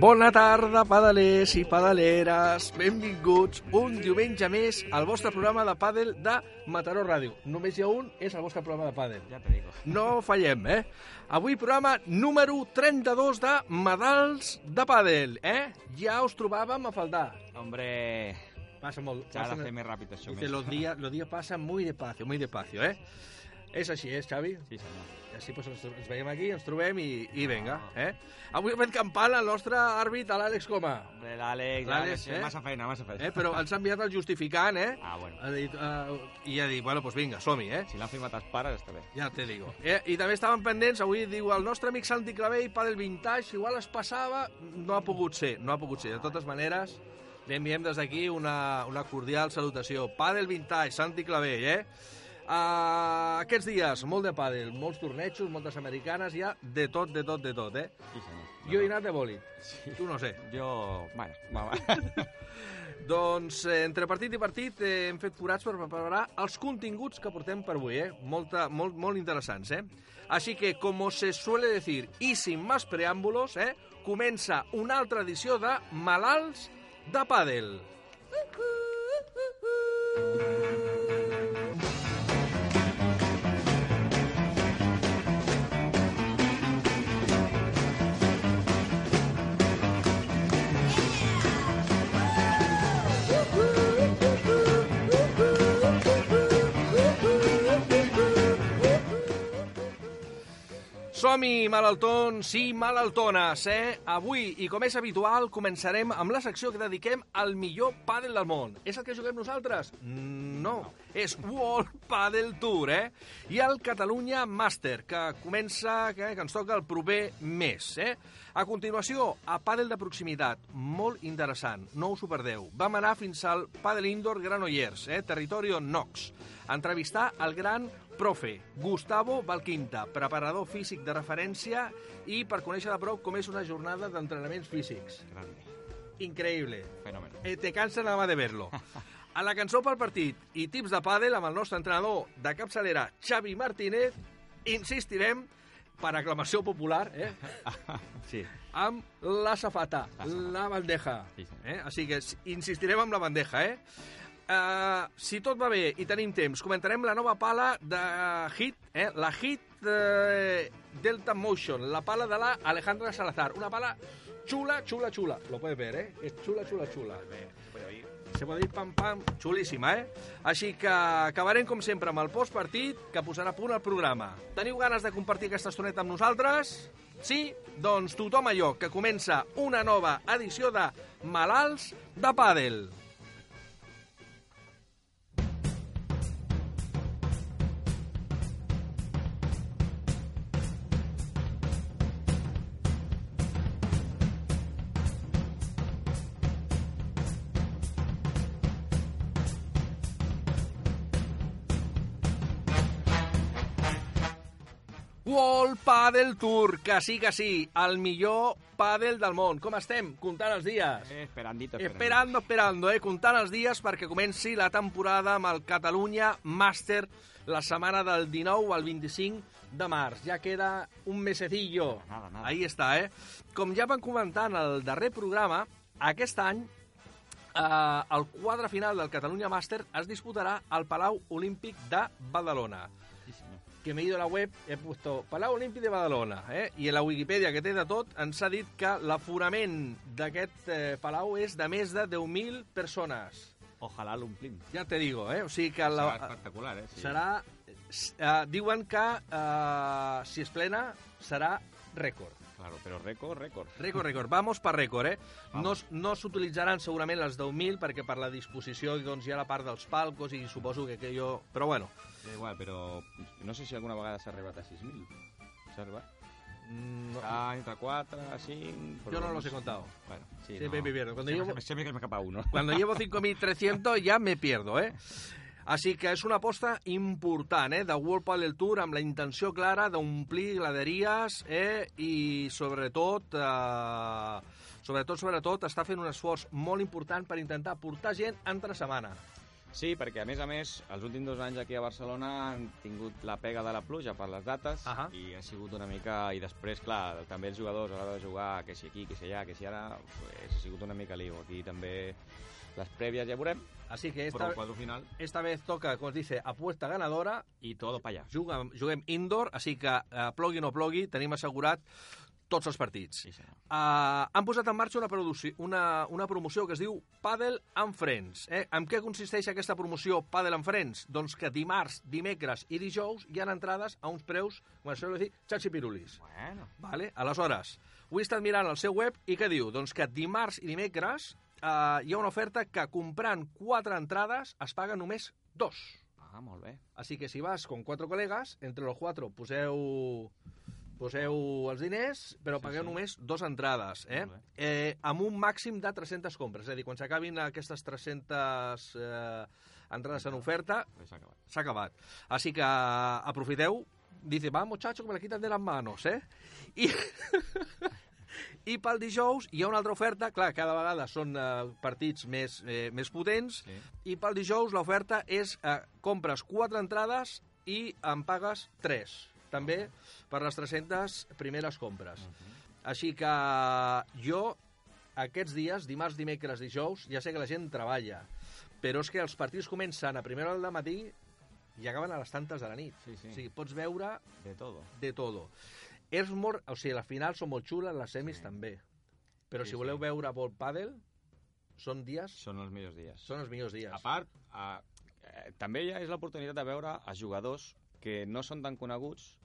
Bona tarda, pedalers i pedaleres. Benvinguts un diumenge més al vostre programa de pàdel de Mataró Ràdio. Només hi ha un, és el vostre programa de pàdel. Ja te digo. No fallem, eh? Avui programa número 32 de Medals de Pàdel, eh? Ja us trobàvem a faltar. Hombre, Passa molt. s'ha de passa- fer més ràpid això. Dice, los días, los días pasan muy despacio, muy despacio, eh? És així, és, Xavi? Sí, senyor. I així pues, ens, ens veiem aquí, ens trobem i, i vinga, eh? Avui ha fet campana el nostre àrbit, l'Àlex Coma, Hombre, l'Àlex, L'Àlex, eh? massa feina, massa feina. eh? però ens ha enviat el justificant, eh? Ah, bueno. Ha dit, uh, I ha dit, bueno, pues vinga, som-hi, eh? Si l'han firmat els pares, està bé. Ja te digo. Eh? I també estaven pendents, avui diu el nostre amic Santi Clavell, Padel Vintage, igual es passava, no ha pogut ser, no ha pogut ser. De totes maneres, li enviem des d'aquí una, una cordial salutació. Padel Vintage, Santi Clavell, eh? Uh, aquests dies, molt de pàdel, molts tornejos, moltes americanes, hi ha de tot, de tot, de tot, eh? Sí, senyor. Jo he anat de bòlit, Sí. tu no sé. Jo... Bueno, va, va. Doncs eh, entre partit i partit eh, hem fet forats per preparar els continguts que portem per avui, eh? Molta, molt, molt interessants, eh? Així que, com se suele decir, y sin más preàmbulos, eh? Comença una altra edició de Malalts de Pàdel. Som-hi, malaltons i malaltones, eh? Avui, i com és habitual, començarem amb la secció que dediquem al millor pàdel del món. És el que juguem nosaltres? Mm, No, és World Padel Tour, eh? I el Catalunya Master, que comença, que, que ens toca el proper mes, eh? A continuació, a pàdel de proximitat, molt interessant, no us ho perdeu. Vam anar fins al Padel Indoor Granollers, eh? Territorio Nox, entrevistar el gran profe Gustavo Valquinta, preparador físic de referència i per conèixer de prop com és una jornada d'entrenaments físics. Grande. Increïble. Fenomen. Eh, te cansa nada más de verlo. A la cançó pel partit i tips de pàdel amb el nostre entrenador de capçalera Xavi Martínez insistirem per aclamació popular, eh? Sí. amb la safata, La safata. la bandeja. Sí, senyor. Eh? Així que insistirem amb la bandeja, eh? Uh, si tot va bé i tenim temps, comentarem la nova pala de Hit, eh? la Hit eh, Delta Motion, la pala de la Alejandra Salazar. Una pala chula, chula, chula. Lo puedes ver, eh? Es chula, chula, chula. Se puede ir pam, pam, xulíssima, eh? Així que acabarem, com sempre, amb el postpartit, que posarà a punt el programa. Teniu ganes de compartir aquesta estoneta amb nosaltres? Sí? Doncs tothom allò, que comença una nova edició de Malalts de Pàdel. World Padel Tour, que sí, que sí, el millor pàdel del món. Com estem? Comptant els dies. Eh, esperandito, esperandito. Esperando, esperando, eh? Comptant els dies perquè comenci la temporada amb el Catalunya Master la setmana del 19 al 25 de març. Ja queda un mesecillo. Nada, nada. Ahí està, eh? Com ja van comentar en el darrer programa, aquest any eh, el quadre final del Catalunya Master es disputarà al Palau Olímpic de Badalona. Que me he ido a la web, he puesto Palau Olímpic de Badalona, eh? i a la Wikipedia que té de tot ens ha dit que l'aforament d'aquest eh, Palau és de més de 10.000 persones. Ojalà l'omplim. Ja te digo, eh? O sigui que Serà la, espectacular, eh? Sí. serà... Eh, diuen que eh, si es plena serà rècord. Claro, però rècord, rècord. Rècord, rècord. Vamos per rècord, eh? No, Vamos. s- no s'utilitzaran segurament les 10.000 perquè per la disposició doncs, hi ha la part dels palcos i suposo que aquello... Però bueno, Da igual, però no sé si alguna vegada s'ha arribat a 6.000. S'ha arribat? mm, no, Està entre 4, 5... yo no los he contado. Bueno, sí, Siempre me pierdo. Cuando siempre, llevo- siempre que me escapa uno. Cuando llevo 5.300 ya me pierdo, eh? Així que és una aposta important, eh, de World Padel Tour amb la intenció clara d'omplir graderies eh, i sobretot, eh, sobretot, sobretot, està fent un esforç molt important per intentar portar gent entre setmana. Sí, perquè a més a més, els últims dos anys aquí a Barcelona han tingut la pega de la pluja per les dates Ahà. i ha sigut una mica... I després, clar, també els jugadors a l'hora de jugar, que si aquí, que si allà, que si ara, pues, ha sigut una mica lío. Aquí també les prèvies ja veurem, Así que esta, el quadre final esta vez toca, com es dice, apuesta ganadora, i todo pa allà. juguem, juguem indoor, així que eh, plogui o no plogui, tenim assegurat tots els partits. Sí, senyor. Uh, han posat en marxa una, una, una promoció que es diu Padel and Friends. Eh? En què consisteix aquesta promoció Padel and Friends? Doncs que dimarts, dimecres i dijous hi ha entrades a uns preus, com sol dir, xaxipirulis. Bueno, Vale? Aleshores, ho he estat mirant al seu web i què diu? Doncs que dimarts i dimecres uh, hi ha una oferta que comprant quatre entrades es paguen només dos. ah, molt bé. Así que si vas con cuatro colegas, entre los cuatro poseu, poseu els diners, però Sí, pagueu sí. només dos entrades, eh? Eh? Amb un màxim de 300 compres. És a dir, quan s'acabin aquestes 300 eh, entrades en oferta, s'ha acabat. s'ha acabat. Així que aprofiteu, dice, va, muchacho, que me la quitan de las manos, eh? I, I pel dijous hi ha una altra oferta, clar, cada vegada són eh, partits més, eh, més potents, Sí. i pel dijous l'oferta és eh, compres quatre entrades i en pagues tres, també per les 300 primeres compres. Uh -huh. Així que jo aquests dies, dimarts, dimecres, dijous, ja sé que la gent treballa, però és que els partits comencen a primera hora del matí i acaben a les tantes de la nit. Sí, sí. O sigui, pots veure De todo. de todo. És molt... O sigui, les finals són molt xules, les semis Sí. també. Però Sí, si voleu sí. veure vol pàdel, són dies... Són els millors dies. Són els millors dies. A part, eh, eh, també ja és l'oportunitat de veure a jugadors que no són tan coneguts,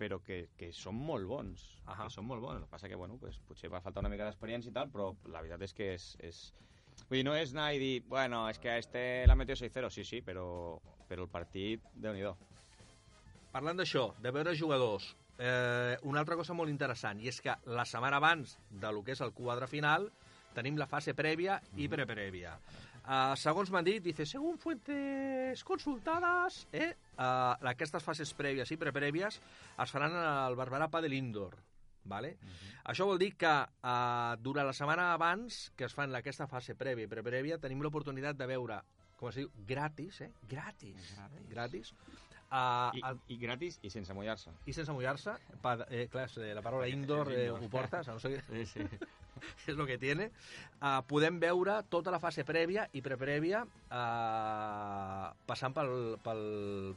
però que, que són molt bons. Ahà. Que són molt bons. El que passa que, bueno, pues, potser va faltar una mica d'experiència i tal, però la veritat és que és... és... Vull dir, no és anar i dir, bueno, és que este la metió 6-0, sí, sí, però, però el partit, déu nhi Parlant d'això, de veure jugadors, eh, una altra cosa molt interessant, i és que la setmana abans de lo que és el quadre final, tenim la fase prèvia i preprèvia. Uh, segons m'han dit, dice, según fuentes consultades, eh, uh, aquestes fases prèvies i preprèvies es faran al Barberà Padel Indoor. Vale? Això vol dir que uh, durant la setmana abans que es fan aquesta fase prèvia i preprèvia tenim l'oportunitat de veure, com es diu, gratis, eh? Gratis. Gratis. Eh? gratis uh, I, el, I gratis i sense mullar-se. i sense mullar-se, eh, clar, eh, la paraula indoor, eh, Indoor. ho portes, no sé, Sí, sí. és el que tiene. Uh, podem veure tota la fase prèvia i preprèvia uh, passant pel, pel,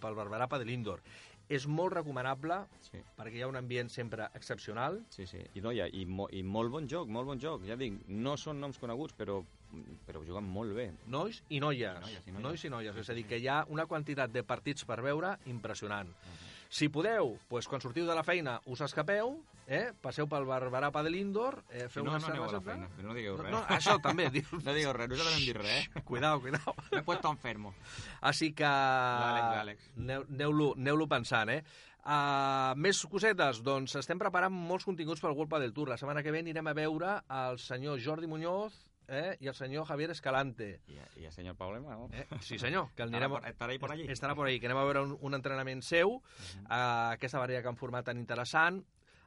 pel Barberà de l'Indoor. És molt recomanable sí. perquè hi ha un ambient sempre excepcional. Sí, sí. I, no, i, i, mo, I molt bon joc, molt bon joc. Ja dic, no són noms coneguts, però, però juguen molt bé. Nois i noies. I noies, i noies. Nois i noies. És a dir, que hi ha una quantitat de partits per veure impressionant. Si podeu, doncs, quan sortiu de la feina, us escapeu, eh? passeu pel Barberà de l'Indoor, eh? Si feu no, una no aneu a la feina, no digueu No, res. no, això també. diu- No digueu res, nosaltres no hem dit res. eh? Cuidao, cuidao. M'he puesto enfermo. Així que... L'Àlex, l'Àlex. Aneu- Aneu-lo aneu pensant, eh? Uh, més cosetes, doncs estem preparant molts continguts pel World del Tour. La setmana que ve anirem a veure el senyor Jordi Muñoz eh, i el senyor Javier Escalante. I, i el senyor Pablo Emo. Eh? Sí, senyor, que el Estarà anirem... por- estarà ahí por allí? Estarà por ahí, que anem a veure un, un entrenament seu, uh, aquesta barrera que han format tan interessant.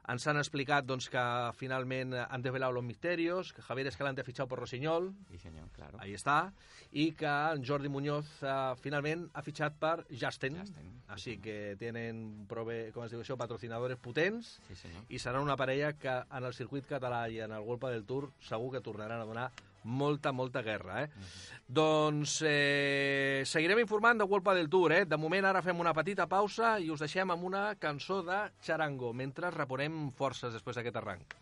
Ens han explicat doncs, que finalment han desvelat los misterios, que Javier Escalante ha fitxat per Rossinyol, Sí, senyor, claro. ahí està, i que en Jordi Muñoz uh, finalment ha fitxat per Justin. Justin, sí, Així senyor. que tenen, prove, com es diu això, patrocinadores potents Sí, senyor. i serà una parella que en el circuit català i en el Golpa del Tour segur que tornaran a donar molta, molta guerra. Eh? Doncs eh, seguirem informant de Golpa del Tour. Eh? De moment ara fem una petita pausa i us deixem amb una cançó de Charango mentre reponem forces després d'aquest arranc.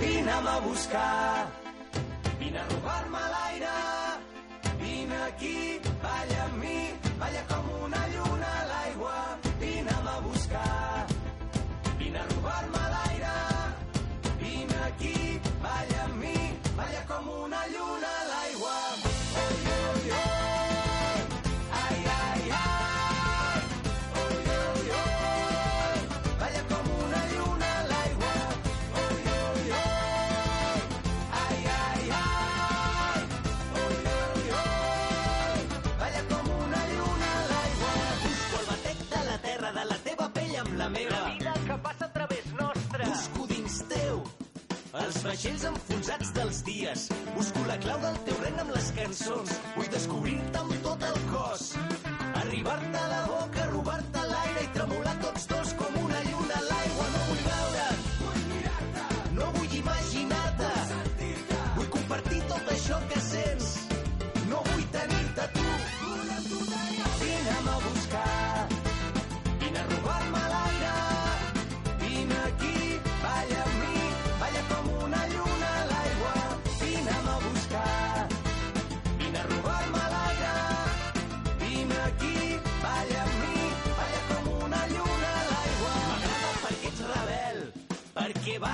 Vine'm a buscar, vine a robar-me l'aire, vine aquí, vaixells enfonsats dels dies. Busco la la clau del teu regne amb les cançons. Vull descobrir-te amb tot el cos. Arribar-te a la boca, robar-te l'aire i tremolar tots dos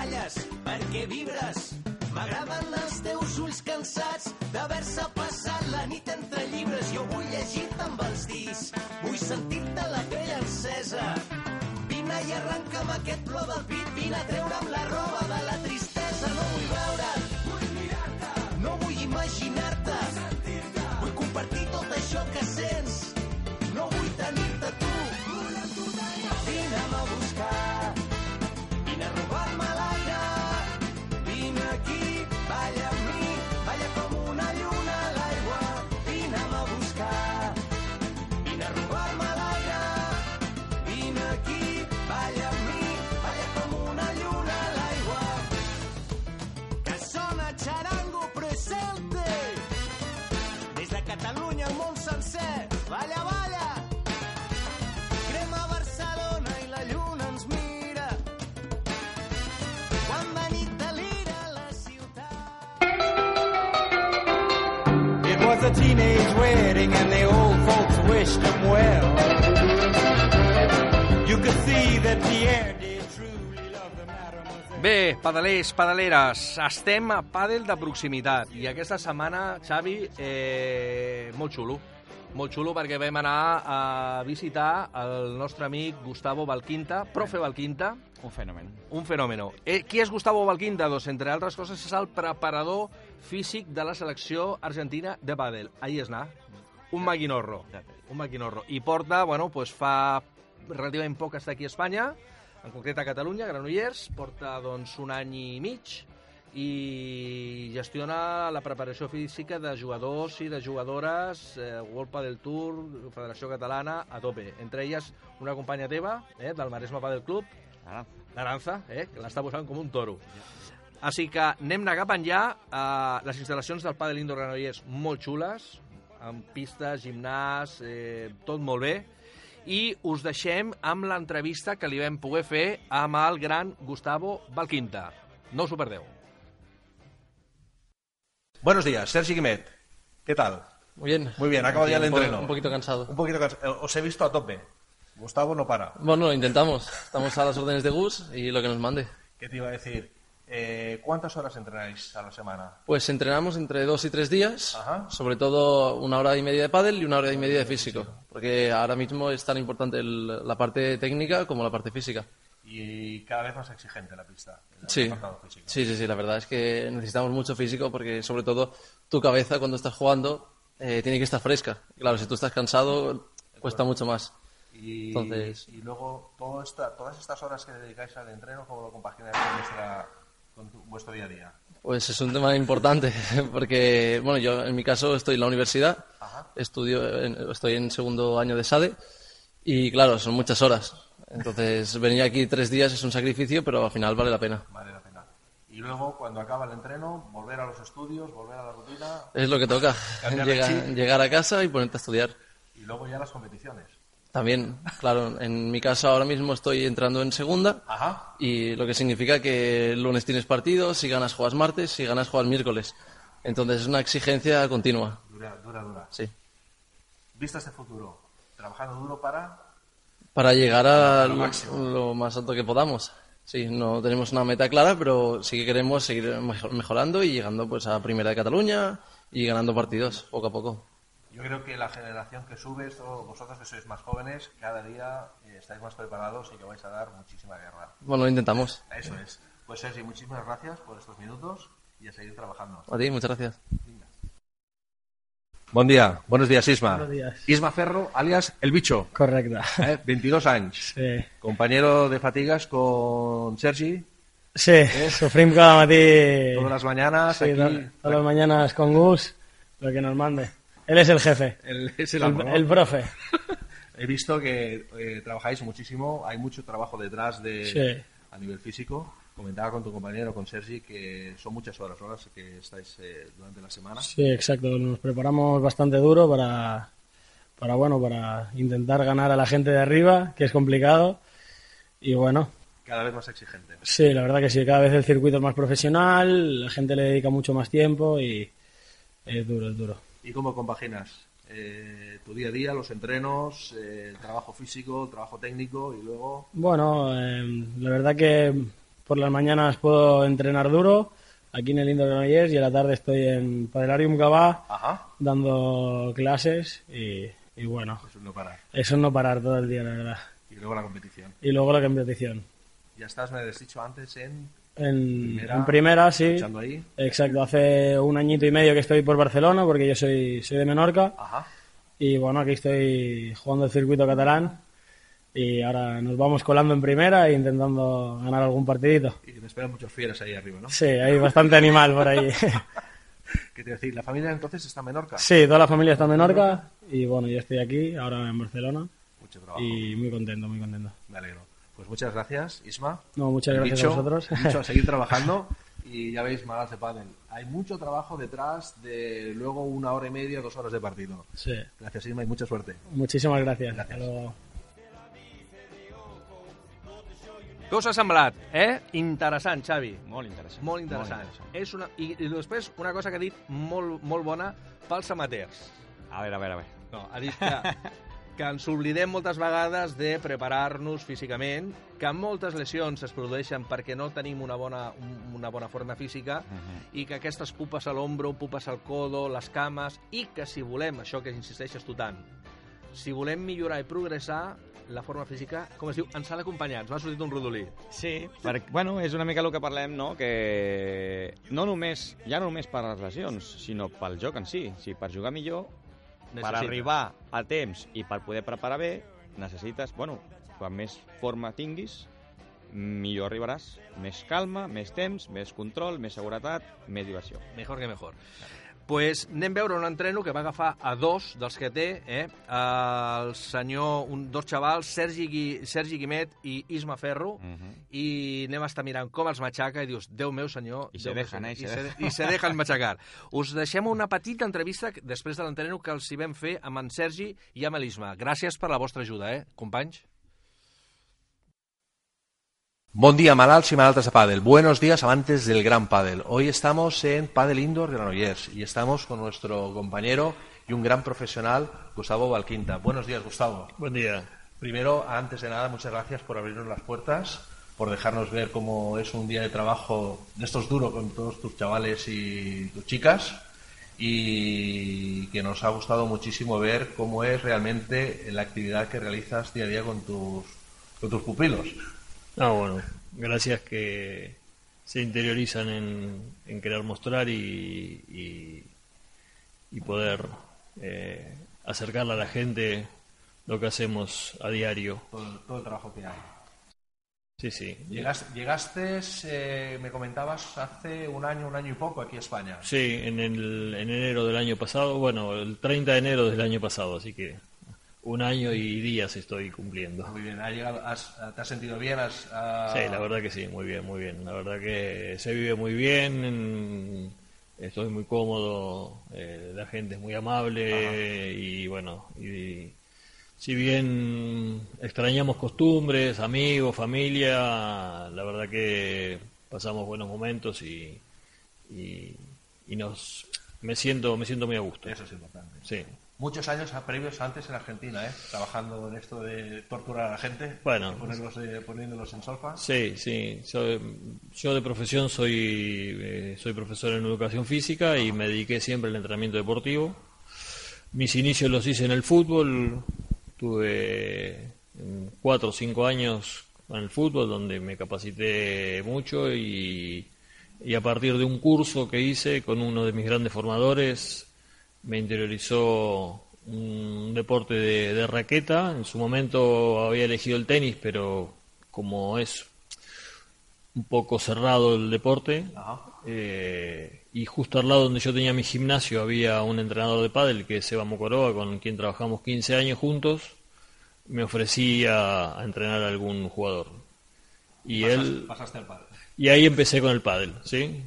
perquè balles, perquè vibres. M'agraden els teus ulls cansats d'haver-se passat la nit entre llibres. Jo vull llegir-te amb els dits, vull sentir-te la pell encesa. Vine i arrenca'm aquest plor del pit, vine a treure'm la roba de la tristesa. Wedding and the old folks wished him well. You could see that Pierre did truly love the mademoiselle. Bé, pedalers, pedaleres, estem a pàdel de proximitat i aquesta setmana, Xavi, eh, molt xulo. Molt xulo perquè vam anar a visitar el nostre amic Gustavo Valquinta, profe Valquinta, Un fenomen. un fenòmeno. Eh, qui és Gustavo Valquinta? Doncs, entre altres coses, és el preparador físic de la selecció argentina de pàdel. Ahí és anar. Un maquinorro. Un maquinorro. I porta, bueno, pues fa relativament poc està aquí a Espanya, en concret a Catalunya, Granollers, porta doncs un any i mig i gestiona la preparació física de jugadors i de jugadores, eh, World Padel Tour, Federació Catalana, a tope. Entre elles, una companya teva, eh, del Maresme Padel Club, Ara, Naranza, eh, que l'està posant com un toro. Així que anem anar cap enllà. Eh, les instal·lacions del Padel Indoor Granollers molt xules, amb pistes, gimnàs, eh, tot molt bé. I us deixem amb l'entrevista que li vam poder fer amb el gran Gustavo Valquinta. No us ho perdeu. Buenos días, Sergi Guimet. ¿Qué tal? Muy bien. Muy bien, acabo ya el entreno. Un poquito cansado. Un poquito cansado. Os he visto a tope. Gustavo no para. Bueno, lo intentamos. Estamos a las órdenes de Gus y lo que nos mande. ¿Qué te iba a decir? Eh, ¿Cuántas horas entrenáis a la semana? Pues entrenamos entre dos y tres días, Ajá. sobre todo una hora y media de pádel y una hora y media de físico, porque ahora mismo es tan importante el- la parte técnica como la parte física. Y cada vez más exigente la pista. Sí. sí, sí, sí, la verdad es que necesitamos mucho físico porque sobre todo tu cabeza cuando estás jugando eh, tiene que estar fresca. Claro, si tú estás cansado cuesta mucho más. Y, Entonces- y luego todo esta, todas estas horas que dedicáis al entreno, ¿cómo lo compagináis con, vuestra- con tu- vuestro día a día? Pues es un tema importante, porque, bueno, yo en mi caso estoy en la universidad, Ajá. estudio, en- estoy en segundo año de SADE, y claro, son muchas horas. Entonces, venir aquí tres días es un sacrificio, pero al final vale la pena. Vale la pena. Y luego, cuando acaba el entreno, volver a los estudios, volver a la rutina Es lo que toca, Cambiar de Llega- llegar a casa y ponerte a estudiar. y luego ya las competiciones. También, claro, en mi caso ahora mismo estoy entrando en segunda, Ajá. y lo que significa que el lunes tienes partido, si ganas juegas martes, si ganas juegas miércoles. Entonces es una exigencia continua, Dura, dura, dura. sí. Vista este futuro. Trabajando duro para... para llegar a lo lo, máximo. lo más alto que podamos. Sí, no tenemos una meta clara, pero sí que queremos seguir mejo- mejorando y llegando pues a Primera de Cataluña y ganando partidos poco a poco. Yo creo que la generación que sube, esto, vosotros que sois más jóvenes, cada día eh, estáis más preparados y que vais a dar muchísima guerra. Bueno, lo intentamos. Eso es. Pues Sergi, muchísimas gracias por estos minutos y a seguir trabajando. A ti, muchas gracias. Buen día, buenos días Isma. Buenos días. Isma Ferro, alias El Bicho, Correcte. eh, 22 anys, Sí. compañero de fatigas con Sergi Sí, sufrim cada matí. Todas las mañanas Sí, aquí. to- todas las mañanas con Gus, lo que nos mande. Él es el jefe, El- es el el, profe. He visto que eh, trabajáis muchísimo, hay mucho trabajo detrás de Sí. a nivel físico. Comentaba con tu compañero, con Sergi, que son muchas horas, horas que estáis eh, durante la semana. Sí, exacto. Nos preparamos bastante duro para, para, bueno, para intentar ganar a la gente de arriba, que es complicado. Y bueno, Cada vez más exigente. sí, la verdad que sí, cada vez el circuito es más profesional, la gente le dedica mucho más tiempo y es duro, es duro. ¿Y cómo compaginas eh, tu día a día, los entrenos, eh, el trabajo físico, el trabajo técnico y luego... Bueno, eh, la verdad que por las mañanas puedo entrenar duro aquí en el Indoor Granollers y a la tarde estoy en Padelarium Gabá Ajá, dando clases y, y bueno, eso no parar. eso es no parar todo el día, la verdad. Y luego la competición. Y luego la competición. Ya estás, me habías dicho antes, en... En Primera, en primera, sí. ahí. Exacto, hace un añito y medio que estoy por Barcelona porque yo soy, soy de Menorca Ajá. y bueno, aquí estoy jugando el circuito catalán y ahora nos vamos colando en primera e intentando ganar algún partidito. Y me esperan muchos fieras ahí arriba, ¿no? Sí, hay bastante animal por ahí. ¿Qué te decir? ¿La familia entonces está en Menorca? Sí, toda la familia está en Menorca y bueno, yo estoy aquí, ahora en Barcelona Mucho trabajo. y muy contento, muy contento. Me alegro. Pues muchas gracias, Isma. No, muchas gracias Dicho- a vosotros. dicho, a seguir trabajando. Y ya veis, Magal de Padel. Hay mucho trabajo detrás de luego una hora y media, dos horas de partido. Sí, Gracias, Isma, y mucha suerte. muchísimas gracias. Gracias. Hasta luego. Què us ha semblat? Eh? Interessant, Xavi. Molt interessant. Molt interessant. Molt És una... I, I després, una cosa que ha dit molt, molt bona pels amateurs. A veure, a veure, a veure. No, ha dit que, que ens oblidem moltes vegades de preparar-nos físicament, que moltes lesions es produeixen perquè no tenim una bona, un- una bona forma física i que aquestes pupes a l'ombro, pupes al codo, les cames, i que si volem, això que insisteixes tu tant, si volem millorar i progressar, la forma física, com es diu, ens ha d'acompanyar. Ens m'ha sortit un rodolí. Sí, perquè, bueno, és una mica el que parlem, no?, que no només, ja no només per les lesions, sinó pel joc en si. Sigui, per jugar millor, per Necessita. arribar a temps i per poder preparar bé, necessites, bueno, quan més forma tinguis, millor arribaràs. Més calma, més temps, més control, més seguretat, més diversió. Mejor que mejor. Pues anem a veure un entreno que va agafar a dos dels que té, eh? el senyor, un, dos xavals, Sergi, Gui, Sergi Guimet i Isma Ferro, Mhm. i anem a estar mirant com els matxaca i dius, Déu meu senyor... I se Déu senyor", eh, i se. I se dejan matxacar. Us deixem una petita entrevista després de l'entreno que els hi vam fer amb en Sergi i amb l'Isma. Gràcies per la vostra ajuda, eh, companys? Buen día, malalts y malaltas de pádel. Buenos días, amantes del gran pádel. Hoy estamos en Padel Indoor Granollers y estamos con nuestro compañero y un gran profesional, Gustavo Valquinta. Buenos días, Gustavo. Buen día. Primero, antes de nada, muchas gracias por abrirnos las puertas, por dejarnos ver cómo es un día de trabajo de estos duros con todos tus chavales y tus chicas y que nos ha gustado muchísimo ver cómo es realmente la actividad que realizas día a día con tus, con tus pupilos. Ah, bueno, gracias que se interiorizan en, en querer mostrar y, y, y poder eh, acercarle a la gente lo que hacemos a diario. Todo, todo el trabajo que hay. Sí, sí. Llegaste, llegaste eh, me comentabas, hace un año, un año y poco aquí a España. Sí, en, el, en enero del año pasado, bueno, el 30 de enero del año pasado, así que un año y días estoy cumpliendo. Muy bien, ¿ha llegado, has- ¿te has sentido bien? Has, ah, Sí, la verdad que sí, muy bien, muy bien. La verdad que se vive muy bien, en- estoy muy cómodo, eh, la gente es muy amable y bueno, y si bien extrañamos costumbres, amigos, familia, la verdad que pasamos buenos momentos y, y, y nos me siento me siento muy a gusto. Eso es importante. Sí. Muchos años previos antes en Argentina, ¿eh? Trabajando en esto de torturar a la gente. Bueno. Ponerlos, eh, poniéndolos en solfa. Sí, sí. Yo, yo de profesión soy, eh, soy profesor en educación física y me dediqué siempre al entrenamiento deportivo. Mis inicios los hice en el fútbol. Tuve mm, cuatro o cinco años en el fútbol donde me capacité mucho y, y a partir de un curso que hice con uno de mis grandes formadores me interiorizó un deporte de, de raqueta. En su momento había elegido el tenis, pero como es un poco cerrado el deporte. eh, y justo al lado donde yo tenía mi gimnasio había un entrenador de pádel que es Eva Mocoroa, con quien trabajamos 15 años juntos. Me ofrecía a entrenar a algún jugador. Y él Pasaste al padre. y ahí empecé con el pádel, ¿sí?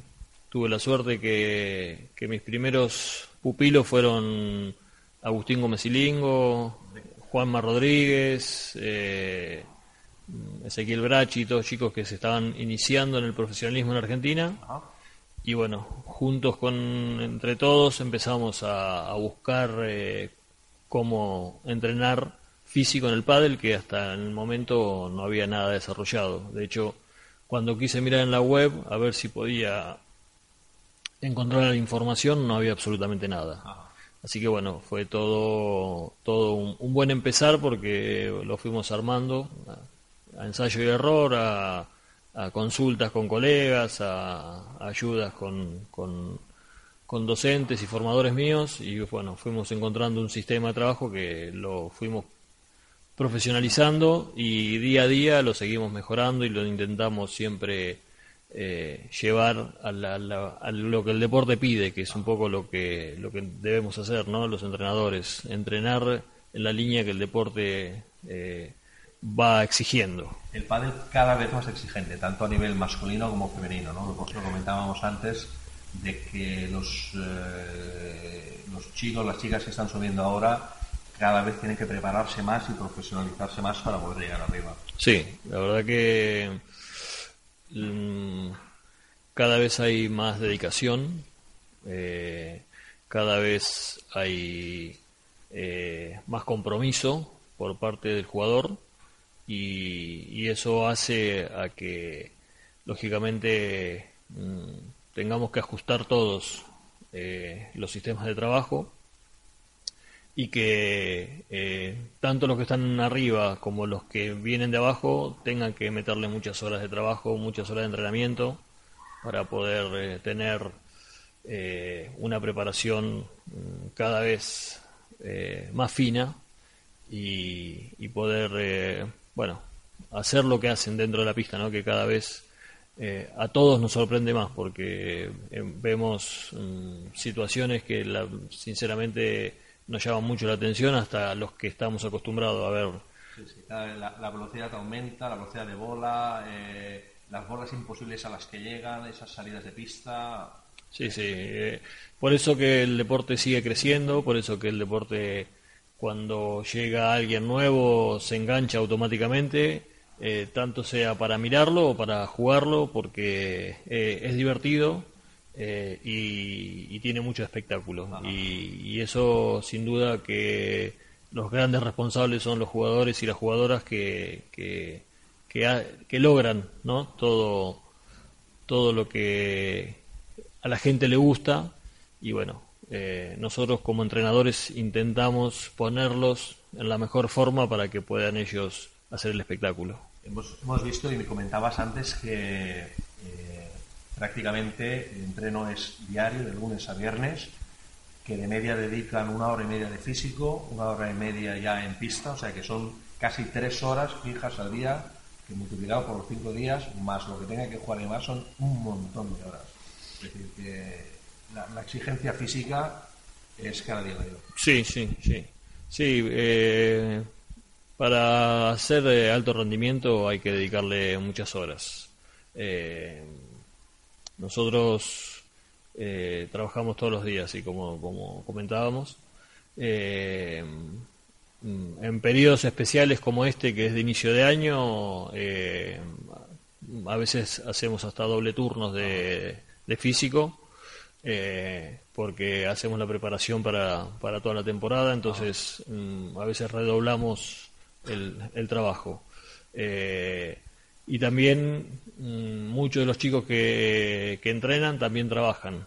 Tuve la suerte que, que mis primeros pupilos fueron Agustín Gómez Ilingo, Juanma Rodríguez, eh, Ezequiel Brachi, todos chicos que se estaban iniciando en el profesionalismo en Argentina. Y bueno, juntos con entre todos empezamos a, a buscar eh, cómo entrenar físico en el pádel, que hasta el momento no había nada desarrollado. De hecho, cuando quise mirar en la web a ver si podía encontrar la información, no había absolutamente nada. Así que bueno, fue todo, todo un, un buen empezar porque lo fuimos armando a, ensayo y error, a, a consultas con colegas, a, ayudas con, con docentes y formadores míos y bueno, fuimos encontrando un sistema de trabajo que lo fuimos profesionalizando y día a día lo seguimos mejorando y lo intentamos siempre eh, llevar a, la- la- a lo que el deporte pide, que es un poco lo que, lo que debemos hacer, ¿no? Los entrenadores, entrenar en la línea que el deporte eh, va exigiendo. El pádel cada vez más exigente, tanto a nivel masculino como femenino, ¿no? Lo comentábamos antes de que los, eh, los chicos, las chicas que están subiendo ahora, cada vez tienen que prepararse más y profesionalizarse más para poder llegar arriba. Sí, la verdad que cada vez hay más dedicación, eh, cada vez hay eh, más compromiso por parte del jugador y, y eso hace a que lógicamente mm, tengamos que ajustar todos eh, los sistemas de trabajo y que eh, tanto los que están arriba como los que vienen de abajo tengan que meterle muchas horas de trabajo, muchas horas de entrenamiento para poder eh, tener eh, una preparación mm, cada vez eh, más fina y, y poder, eh, bueno, hacer lo que hacen dentro de la pista, ¿no? Que cada vez a todos nos sorprende más porque vemos mm, situaciones que la- sinceramente nos llaman mucho la atención hasta los que estamos acostumbrados a ver. Sí, sí, cada vez La, la velocidad aumenta, la velocidad de bola, eh, las bolas imposibles a las que llegan, esas salidas de pista. Sí, sí. eh, por eso que el deporte sigue creciendo, por eso que el deporte cuando llega alguien nuevo se engancha automáticamente, eh, tanto sea para mirarlo o para jugarlo, porque es divertido eh, y, y tiene mucho espectáculo. Y, y eso sin duda que los grandes responsables son los jugadores y las jugadoras que, que, que, ha- que logran ¿no? todo, todo lo que a la gente le gusta y bueno, eh, nosotros como entrenadores intentamos ponerlos en la mejor forma para que puedan ellos hacer el espectáculo. Hemos, hemos visto y me comentabas antes que prácticamente el entreno es diario, de lunes a viernes, que de media dedican una hora y media de físico, una hora y media ya en pista, o sea que son casi tres horas fijas al día, que multiplicado por los cinco días, más lo que tenga que jugar y más, son un montón de horas. Es decir, que la, exigencia física es cada día mayor. Sí, sí, sí. Sí, eh, para hacer eh, alto rendimiento hay que dedicarle muchas horas. Eh, nosotros eh, trabajamos todos los días, y como, comentábamos. Eh, en periodos especiales como este, que es de inicio de año, eh, a veces hacemos hasta doble turnos de, físico, porque hacemos la preparación para, para toda la temporada, entonces mm, a veces redoblamos el, trabajo. Y también mm, muchos de los chicos que, que entrenan también trabajan.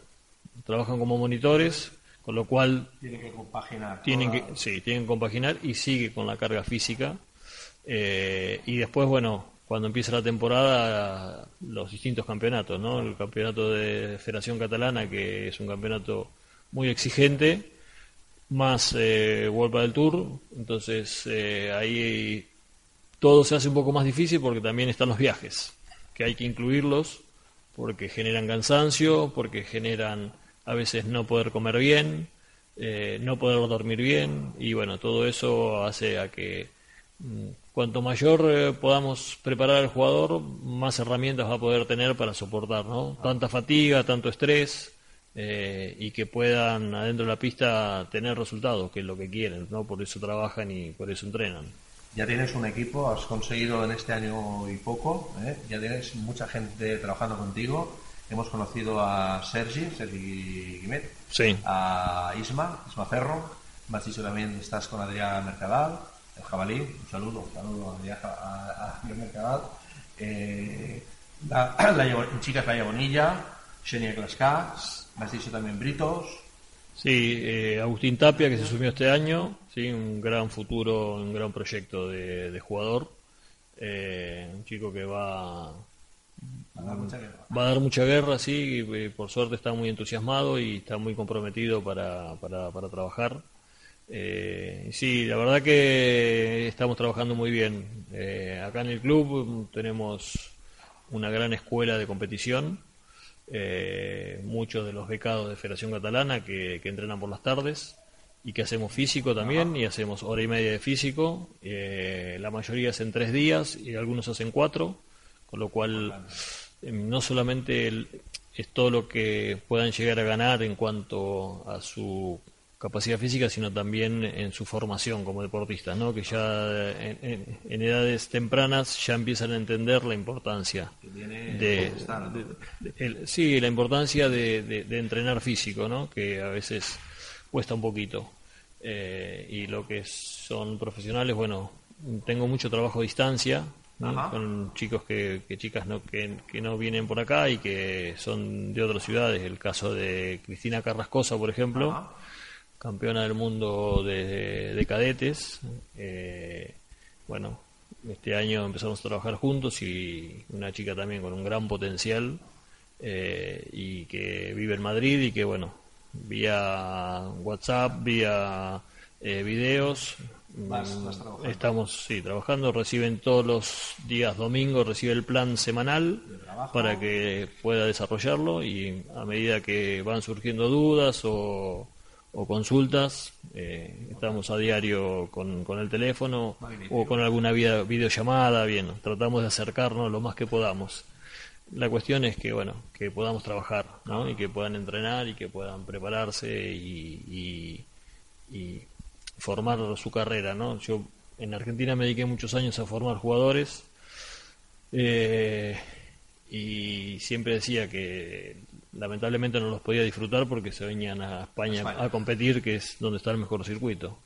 Trabajan como monitores, con lo cual Tiene que compaginar. tienen que, sí, tienen que compaginar y sigue con la carga física. Eh, y después, bueno, cuando empieza la temporada, los distintos campeonatos, ¿no? El campeonato de Federación Catalana, que es un campeonato muy exigente, más eh, World del Tour, entonces eh, ahí todo se hace un poco más difícil porque también están los viajes. que hay que incluirlos porque generan cansancio, porque generan a veces no poder comer bien, eh, no poder dormir bien y bueno, todo eso hace a que mm, cuanto mayor eh, podamos preparar al jugador, más herramientas va a poder tener para soportar, ¿no? Tanta fatiga, tanto estrés eh, y que puedan adentro de la pista tener resultados, que es lo que quieren, ¿no? Por eso trabajan y por eso entrenan. Ya tienes un equipo, has conseguido en este año y poco, ¿eh? ya tienes mucha gente trabajando contigo. Hemos conocido a Sergi, Sergi Guimet, Sí. a Isma, Isma Ferro, me has dicho también estás con Adrián Mercadal, el jabalí, un saludo, un saludo a Adrián, a- a Mercadal, eh, la, la, chicas Laia Bonilla, Xenia Clascà, me has dicho también Britos, Sí, eh, Agustín Tapia, que se sumió este año, sí, un gran futuro, un gran proyecto de, de jugador. Eh, un chico que va, a dar mucha guerra. va a dar mucha guerra, sí, y, eh, por suerte está muy entusiasmado y está muy comprometido para, para, para trabajar. Eh, sí, la verdad que estamos trabajando muy bien. Eh, acá en el club mm, tenemos una gran escuela de competición, eh, muchos de los becados de Federación Catalana que, que entrenan por las tardes y que hacemos físico también y hacemos hora y media de físico. Eh, la mayoría hacen tres días y algunos hacen cuatro, con lo cual eh, no solamente el- es todo lo que puedan llegar a ganar en cuanto a su capacidad física, sino también en su formación como deportistas, ¿no? que ya en, en- en edades tempranas ya empiezan a entender la importancia de, estar, ¿no? de- de- el- sí, la importancia de entrenar físico, ¿no? que a veces cuesta un poquito. Eh, y lo que son profesionales, bueno, tengo mucho trabajo a distancia, con chicos que, que chicas no, que, que no vienen por acá y que son de otras ciudades. El caso de Cristina Carrascosa, por ejemplo, Ajá. campeona del mundo de, de cadetes. Eh, bueno, este año empezamos a trabajar juntos y una chica también con un gran potencial eh, y que vive en Madrid y que, bueno, vía WhatsApp, vía eh, videos. Vas- vas trabajando. Estamos, sí, trabajando. Reciben todos los días domingos, recibe el plan semanal para que pueda desarrollarlo y a medida que van surgiendo dudas o, o consultas, eh, estamos a diario con, con el teléfono Magnífico. o con alguna vía- videollamada, bien, tratamos de acercarnos lo más que podamos. La cuestión es que, bueno, que podamos trabajar, ¿no? Y que puedan entrenar y que puedan prepararse y, y- y formar su carrera, ¿no? Yo en Argentina me dediqué muchos años a formar jugadores eh, y siempre decía que lamentablemente no los podía disfrutar porque se venían a España, España. a competir, que es donde está el mejor circuito.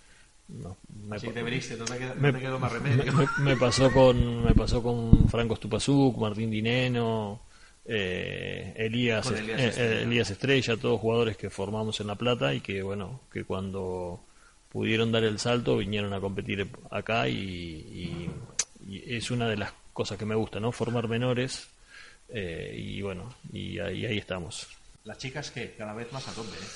No, me Así pa- te veniste, no te queda, no me, te quedó más remedio. me- me pasó con me pasó con Franco Stupasuk, Martín Dineno, eh, Elías, eh, Estrella. eh, Elías Estrella, todos jugadores que formamos en La Plata y que bueno, que cuando pudieron dar el salto vinieron a competir acá y, y- y es una de las cosas que me gusta, ¿no? Formar menores eh, y bueno, y ahí, ahí estamos. Las chicas que cada vez más a tope, ¿eh?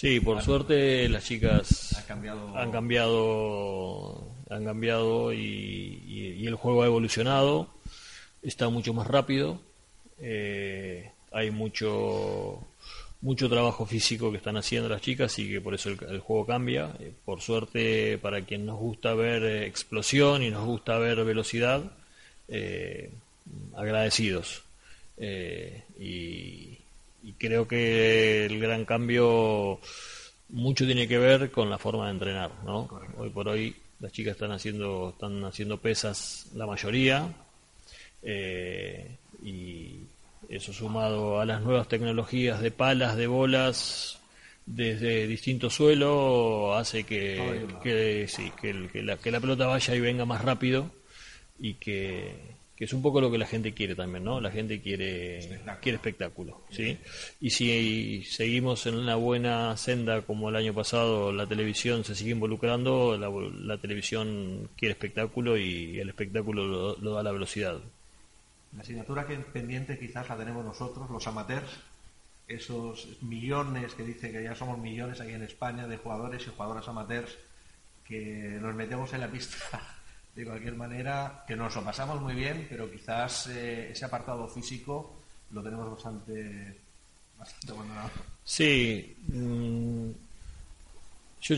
Sí, por suerte las chicas Ha cambiado. han cambiado han cambiado y, y- y el juego ha evolucionado está mucho más rápido eh, hay mucho mucho trabajo físico que están haciendo las chicas y que por eso el, el juego cambia Eh, por suerte para quien nos gusta ver eh, explosión y nos gusta ver velocidad agradecidos y, y creo que el gran cambio mucho tiene que ver con la forma de entrenar, ¿no? Hoy por hoy las chicas están haciendo están haciendo pesas la mayoría eh, y eso sumado a las nuevas tecnologías de palas, de bolas desde distintos suelos hace que, que, sí, que, el- que la, que la pelota vaya y venga más rápido y que, que es un poco lo que la gente quiere también, ¿no? La gente quiere quiere espectáculo, ¿sí? Y si seguimos en una buena senda como el año pasado, la televisión se sigue involucrando, la, la televisión quiere espectáculo y el espectáculo lo, lo da la velocidad. La asignatura que pendiente quizás la tenemos nosotros, los amateurs, esos millones que dice que ya somos millones aquí en España de jugadores y jugadoras amateurs que nos metemos en la pista De cualquier manera, que nos lo pasamos muy bien, pero quizás eh, ese apartado físico lo tenemos bastante, bastante abandonado. Sí, mm, yo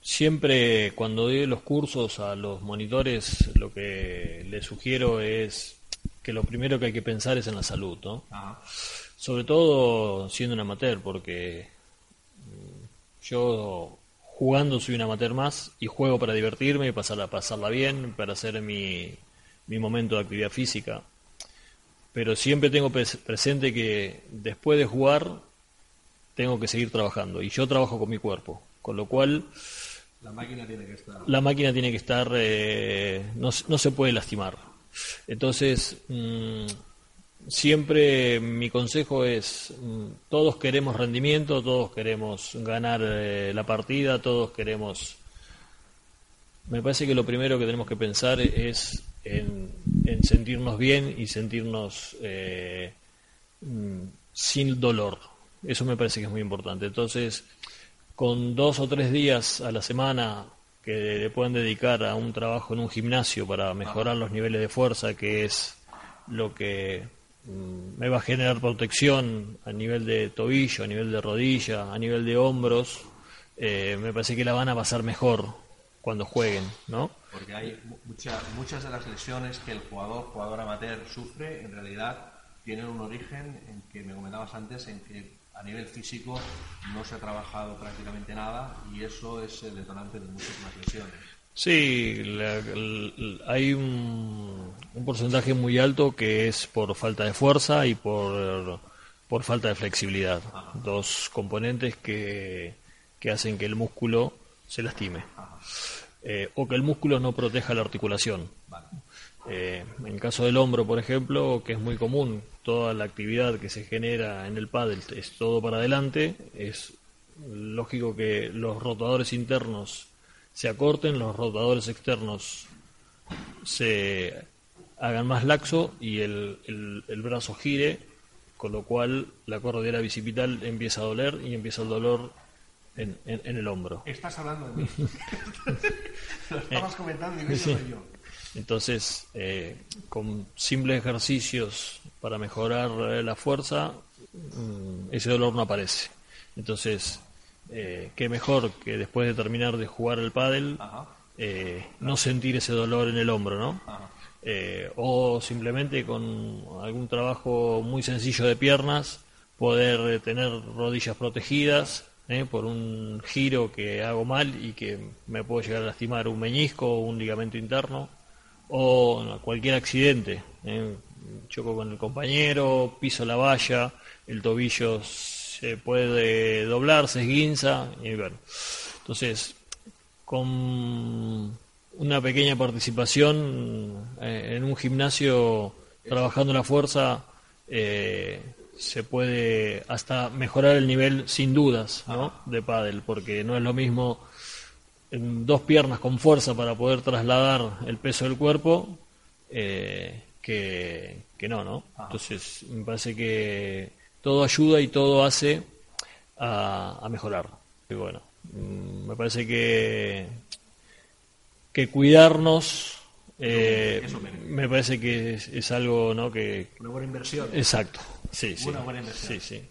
siempre cuando doy los cursos a los monitores lo que les sugiero es que lo primero que hay que pensar es en la salud, ¿no? Ajá. Sobre todo siendo un amateur, porque mm, yo jugando soy un amateur más y juego para divertirme y pasarla, pasarla bien, para hacer mi, mi momento de actividad física. Pero siempre tengo pres- presente que después de jugar tengo que seguir trabajando y yo trabajo con mi cuerpo, con lo cual La máquina tiene que estar. la máquina tiene que estar, eh, no, no se puede lastimar. Entonces, mm, siempre mi consejo es, mm, todos queremos rendimiento, todos queremos ganar eh, la partida, todos queremos... Me parece que lo primero que tenemos que pensar es en, en sentirnos bien y sentirnos eh, mm, sin dolor. Eso me parece que es muy importante. Entonces, con dos o tres días a la semana que le puedan dedicar a un trabajo en un gimnasio para mejorar los niveles de fuerza, que es lo que me va a generar protección a nivel de tobillo, a nivel de rodilla, a nivel de hombros, eh, me parece que la van a pasar mejor cuando jueguen, ¿no? Porque hay mu- mucha- muchas de las lesiones que el jugador, jugador amateur sufre, en realidad tienen un origen en que me comentabas antes, en que a nivel físico no se ha trabajado prácticamente nada y eso es el detonante de muchísimas lesiones. Sí, la- hay un, porcentaje muy alto que es por falta de fuerza y por, por falta de flexibilidad. Dos componentes que, que hacen que el músculo se lastime. Eh, o que el músculo no proteja la articulación. Eh, en caso del hombro, por ejemplo, que es muy común, toda la actividad que se genera en el pádel es todo para adelante, es lógico que los rotadores internos se acorten, los rotadores externos se hagan más laxo y el, el- el brazo gire, con lo cual la cordillera bicipital empieza a doler y empieza el dolor en, en- en el hombro. Estás hablando de mí. Lo estabas comentando y no soy yo. Entonces, eh, con simples ejercicios para mejorar la fuerza, mm, ese dolor no aparece. Entonces, eh, qué mejor que después de terminar de jugar el pádel, eh, no sentir ese dolor en el hombro, ¿no? Eh, o simplemente con algún trabajo muy sencillo de piernas, poder eh, tener rodillas protegidas ¿eh? por un giro que hago mal y que me puedo llegar a lastimar un meñisco o un ligamento interno, o cualquier accidente. Choco con el compañero, piso la valla, el tobillo se puede doblar, se esguinza, y bueno. Entonces, con una pequeña participación eh, en un gimnasio trabajando la fuerza eh, se puede hasta mejorar el nivel sin dudas ¿no? de pádel porque no es lo mismo dos piernas con fuerza para poder trasladar el peso del cuerpo eh, que, que no, ¿no? Entonces me parece que todo ayuda y todo hace a, a mejorar. Y bueno, mm, me parece que que cuidarnos eh, me parece que es, es algo no que Una buena inversión. exacto sí sí Una buena inversión. sí sí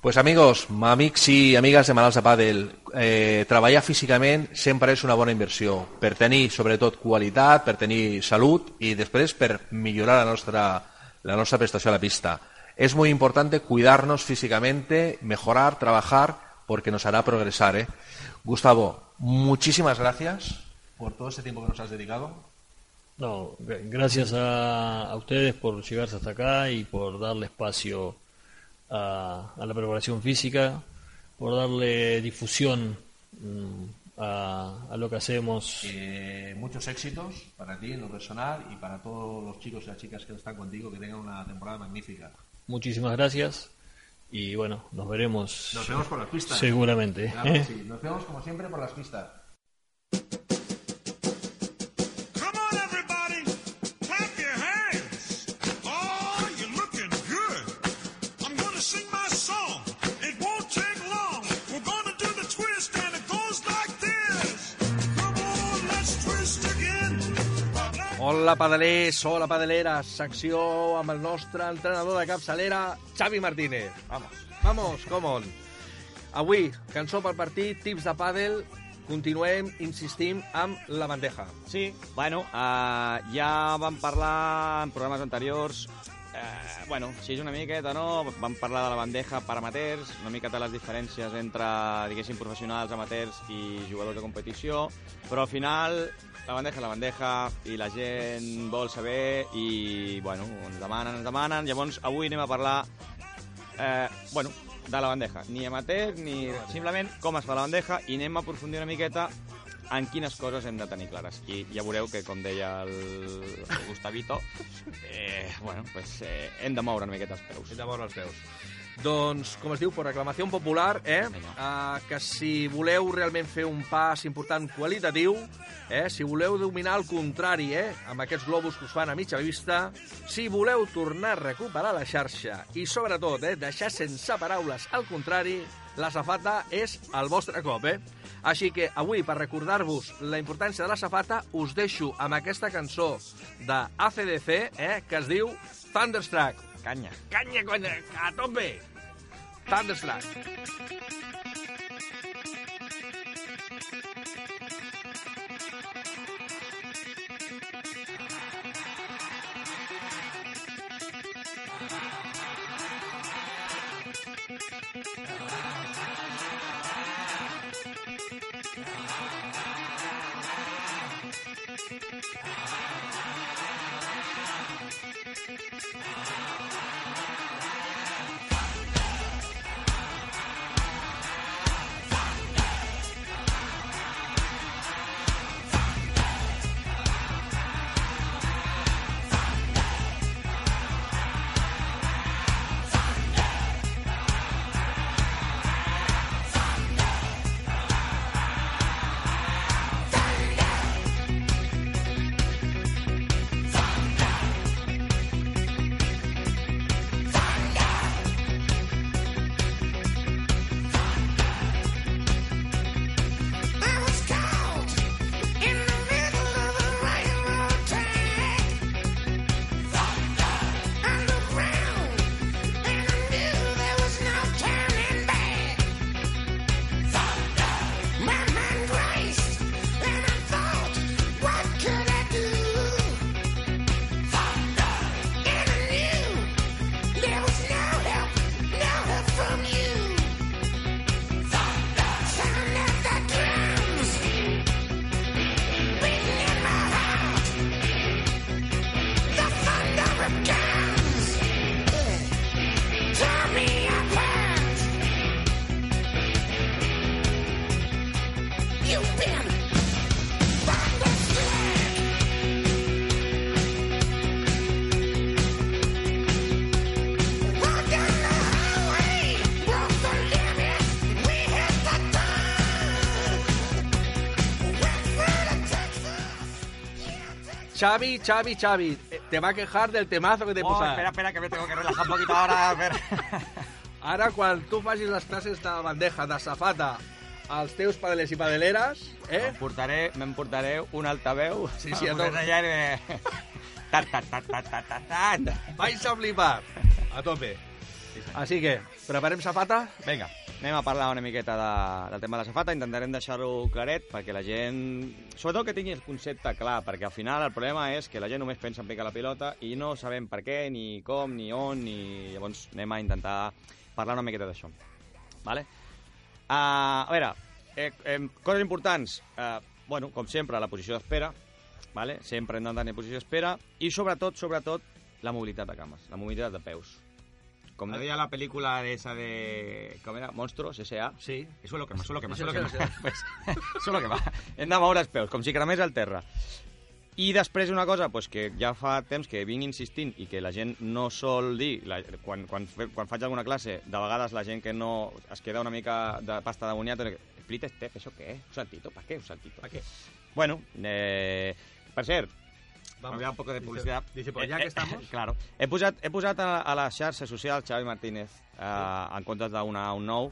Pues amigos, amics i amigues de Malalts de Pàdel, eh, treballar físicament sempre és una bona inversió, per tenir sobretot qualitat, per tenir salut i després per millorar la nostra, la nostra prestació a la pista. Es muy importante cuidarnos físicamente, mejorar, trabajar, porque nos hará progresar. ¿eh? Gustavo, muchísimas gracias. Por todo este tiempo que nos has dedicado. No, gra- gracias a, a ustedes por llegarse hasta acá y por darle espacio a, a la preparación física, por darle difusión mm, a, a lo que hacemos. Eh, muchos éxitos para ti en lo personal y para todos los chicos y las chicas que están contigo, que tengan una temporada magnífica. Muchísimas gracias y bueno, nos veremos Nos vemos por las pistas. seguramente. Claro ¿eh? sí. Nos vemos como siempre por las pistas. Hola, pedalers, hola, pedaleres. Secció amb el nostre entrenador de capçalera, Xavi Martínez. Vamos. Vamos, come on. Avui, cançó pel partit, tips de pàdel, continuem, insistim, amb la bandeja. Sí, bueno, uh, ja vam parlar en programes anteriors Eh, bueno, sí, una miqueta, no? Vam parlar de la bandeja per amateurs, una miqueta les diferències entre, diguéssim, professionals, amateurs i jugadors de competició, però al final la bandeja, la bandeja, i la gent vol saber i, bueno, ens demanen, ens demanen. Llavors, avui anem a parlar, eh, bueno, de la bandeja. Ni amateur, ni simplement com es fa la bandeja, i anem a aprofundir una miqueta en quines coses hem de tenir clares. I ja veureu que, com deia el, el Gustavito, eh, bueno, pues, eh, hem de moure una miqueta els peus. Hem de moure els peus. Doncs, com es diu, per reclamació popular, eh? Uh, que si voleu realment fer un pas important qualitatiu, eh? si voleu dominar el contrari, eh? amb aquests globus que us fan a mitja vista, si voleu tornar a recuperar la xarxa i, sobretot, eh? deixar sense paraules al contrari, la safata és el vostre cop, eh? Així que avui, per recordar-vos la importància de la safata, us deixo amb aquesta cançó de ACDC, eh? que es diu Thunderstruck. Canya. Canya, canya, a tope! Thunderstruck. Xavi, Xavi, Xavi, eh, te va a quejar del temazo que te he Oh, espera, espera, que me tengo que relajar un poquito ahora. A ver. Ara, quan tu facis les classes de bandeja, de safata, als teus padelers i padeleres, eh? M'emportaré, m'emportaré un altaveu. Sí, sí, a allà de... Ta, ta, ta, ta, ta, ta, ta. Vais a flipar. A tope. Així que, preparem safata? Vinga, anem a parlar una miqueta de, del tema de la safata, intentarem deixar-ho claret perquè la gent, sobretot que tingui el concepte clar, perquè al final el problema és que la gent només pensa en picar la pilota i no sabem per què, ni com, ni on, ni... Llavors anem a intentar parlar una miqueta d'això. Vale? Uh, a veure, eh, eh, coses importants. Uh, bueno, com sempre, la posició d'espera, vale? sempre hem d'anar en posició d'espera, i sobretot, sobretot, la mobilitat de cames, la mobilitat de peus. Com deia la pel·lícula de esa de... Com era? Monstruos, S.A. Sí. Eso es lo que más, eso es lo que más, eso es lo sí, que más. Pues, eso és el que va. Hem de moure els peus, com si cremés el terra. I després una cosa pues, que ja fa temps que vinc insistint i que la gent no sol dir, la, quan, quan, fe- quan faig alguna classe, de vegades la gent que no es queda una mica de pasta de boniato, explica Estef, això què? Un saltito? Per què un saltito? Per què? Bueno, eh, per cert, Vamos. Había un poco de publicidad. dice, pues ya que estamos. claro. He posat, he posat a, a les xarxes socials Xavi Martínez eh, en comptes d'una un nou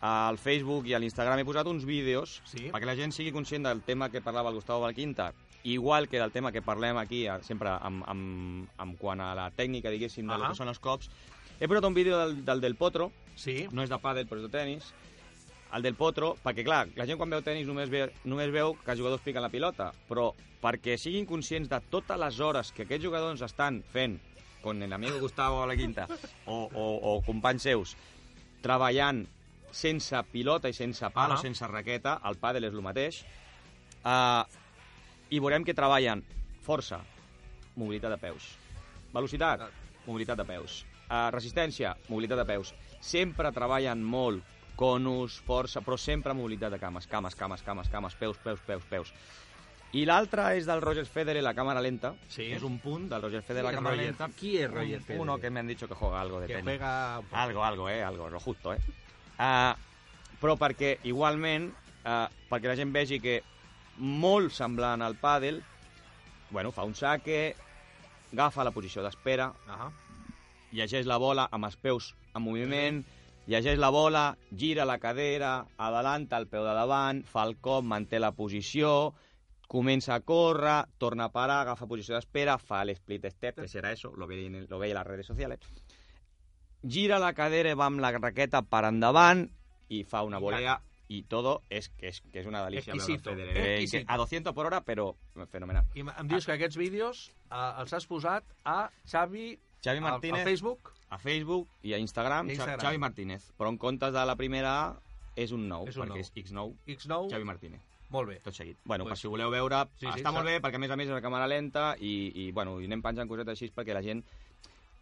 al Facebook i a l'Instagram he posat uns vídeos Sí. perquè la gent sigui conscient del tema que parlava el Gustavo Valquinta, igual que del tema que parlem aquí, eh, sempre amb, amb, amb quant a la tècnica, diguéssim, de Ahà. lo que són els cops. He posat un vídeo del, del del Potro, Sí. no és de pàdel, però és de tennis, el del Potro, perquè clar, la gent quan veu tennis només, ve, només veu que els jugadors piquen la pilota, però perquè siguin conscients de totes les hores que aquests jugadors estan fent, con el amigo Gustavo a la quinta, o, o, o companys seus, treballant sense pilota i sense pal Ah. o sense raqueta, el pàdel és el mateix, uh, i veurem que treballen força, mobilitat de peus, velocitat, mobilitat de peus, uh, resistència, mobilitat de peus. Sempre treballen molt conus, força, però sempre mobilitat de cames, cames, cames, cames, cames, peus, peus, peus, peus. I l'altre és del Roger Federer, la càmera lenta. Sí. És un punt del Roger Federer, la càmera Roger- lenta. qui és Roger Federer? Uno que me han dicho que juega algo de Que tenis. juega... Algo, algo, eh? Algo, lo justo, eh? Uh, però perquè, igualment, uh, perquè la gent vegi que molt semblant al pàdel, bueno, fa un saque, agafa la posició d'espera, Ahà. llegeix la bola amb els peus en moviment, llegeix la bola, gira la cadera, adelanta el peu de davant, fa el cop, manté la posició, comença a córrer, torna a parar, agafa posició d'espera, fa el split step, que serà eso, lo veis, en- lo veis en las redes sociales, gira la cadera i va amb la raqueta per endavant i fa una volea i todo es que es, que es una el Exquisito, eh, exquisito. a 200 por hora però fenomenal. I em dius que aquests vídeos eh, els has posat a Xavi... Xavi Martínez. A, Facebook? a Facebook i a Instagram, a Instagram. Xavi Martínez però en comptes de la primera A és un nou, És un perquè nou. és X9 X9? Xavi Martínez Molt bé. tot seguit. Bueno, Pues- per si voleu veure, Sí, sí, sí, està molt s'ha- bé, perquè a més a més és una càmera lenta i, i, bueno, i anem penjant cosetes així perquè la gent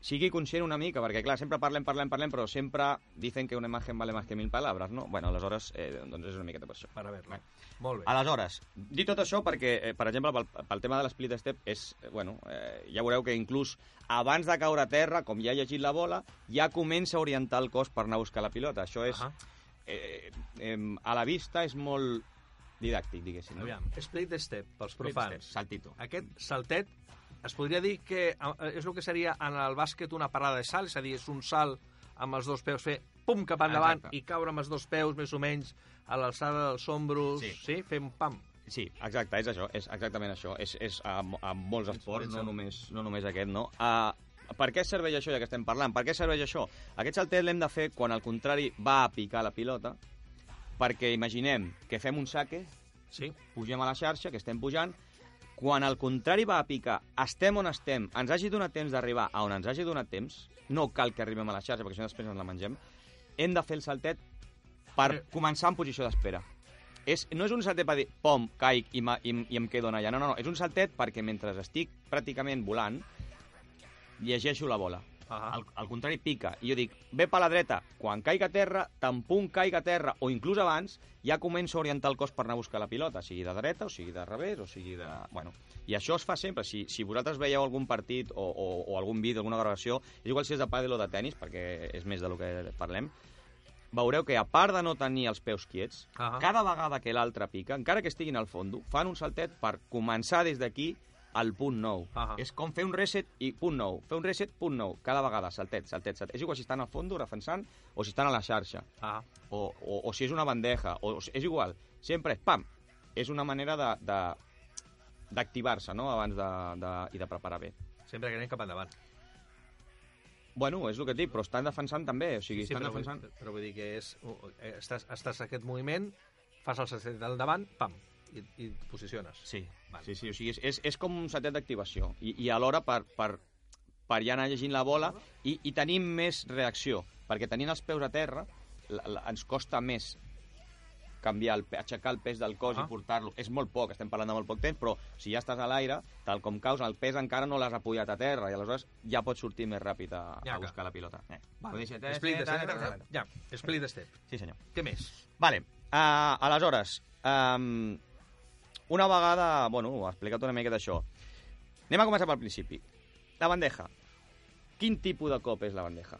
sigui conscient una mica, perquè clar, sempre parlem, parlem, parlem, però sempre dicen que una imagen vale más que mil palabras, no? Bueno, aleshores, eh, doncs és una miqueta per això. Per haver-la. Molt bé. Aleshores, dit tot això perquè, eh, per exemple, pel, pel tema de l'split step, és, eh, bueno, eh, ja veureu que inclús abans de caure a terra, com ja ha llegit la bola, ja comença a orientar el cos per anar a buscar la pilota. Això és... Ahà. Eh, eh, a la vista és molt didàctic, diguéssim. No? Aviam, split step, pels profans. step, saltito. Aquest saltet es podria dir que eh, és el que seria en el bàsquet una parada de salt, és a dir, és un salt amb els dos peus, fer pum cap endavant Exacte. i caure amb els dos peus més o menys a l'alçada dels ombros, sí, Sí. sí fem pam. Sí, exacte, és això, és exactament això. És, és a, a molts esports, no només, no només aquest, no? Uh, per què serveix això, ja que estem parlant? Per què serveix això? Aquest saltet l'hem de fer quan el contrari va a picar la pilota, perquè imaginem que fem un saque, Sí, pugem a la xarxa, que estem pujant, quan el contrari va a picar, estem on estem, ens hagi donat temps d'arribar a on ens hagi donat temps, no cal que arribem a la xarxa, perquè si no després ens la mengem, hem de fer el saltet per Eh. començar en posició d'espera. És, no és un saltet per dir, pom, caic i, ma, i, i em quedo allà. No, no, no. És un saltet perquè mentre estic pràcticament volant, llegeixo la bola. Al, al contrari, pica. I jo dic, ve per la dreta. Quan caiga a terra, tan punt caiga a terra, o inclús abans, ja començo a orientar el cos per anar a buscar la pilota, sigui de dreta, o sigui de revés, o sigui de... Bueno, i això es fa sempre. Si, si vosaltres veieu algun partit o, o, o algun vídeo, alguna gravació, és igual si és de pàdel o de tennis, perquè és més del que parlem, veureu que a part de no tenir els peus quiets, Ahà. cada vegada que l'altre pica, encara que estiguin al fondo, fan un saltet per començar des d'aquí al punt nou. Ahà. És com fer un reset i punt nou, fer un reset, punt nou, cada vegada, saltet, saltet, saltet. És igual si estan al fondo defensant o si estan a la xarxa, Ah, o, o, o si és una bandeja, o, és igual, sempre és pam. És una manera de, de d'activar-se, no?, abans de, de, i de preparar bé. sempre que anem cap endavant. Bueno, és el que et dic, però estan defensant també, o sigui, Sí, estan però, defensant... vull, però vull dir que és, uh, estàs, estàs aquest moviment, fas el saltet al davant, pam, i, i et posiciones. Sí, Vale. sí, sí, o sigui, és, és, és com un setet d'activació i, i alhora per, per, per ja anar llegint la bola i, i tenim més reacció, perquè tenint els peus a terra la, la, ens costa més canviar, el, aixecar el pes del cos Ah. i portar-lo. És molt poc, estem parlant de molt poc temps, però si ja estàs a l'aire, tal com caus, el pes encara no l'has apoyat a terra i aleshores ja pots sortir més ràpid a, Ja a buscar la pilota. Eh. Vale. Split eh, step, eh, eh, ja, split step. Sí, senyor. Què més? Vale, uh, aleshores, um, una vegada, bueno, ho he explicat una miqueta això. Anem a començar pel principi. La bandeja. Quin tipus de cop és la bandeja?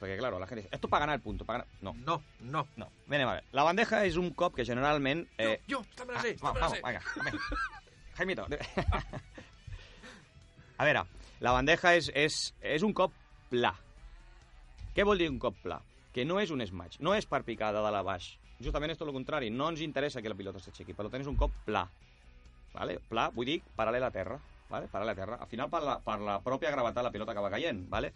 Perquè, claro, la gent dice, esto para ganar punto, para ganar... No, No, no. no. Anem a veure. La bandeja és un cop que generalment... Eh, Jo, jo, me la sé, vamos, me la sé. venga, venga. Jaimito. a veure, la bandeja és, és, és un cop pla. Què vol dir un cop pla? que no és un smash, no és per picar de dalt a baix. Justament és tot el contrari, no ens interessa que la pilota s'aixequi, per tant un cop pla. Vale? Pla, vull dir, paral·lel a terra. Vale? Paral·lel a terra. Al final, per la, per la pròpia gravetat, la pilota acaba caient. Vale?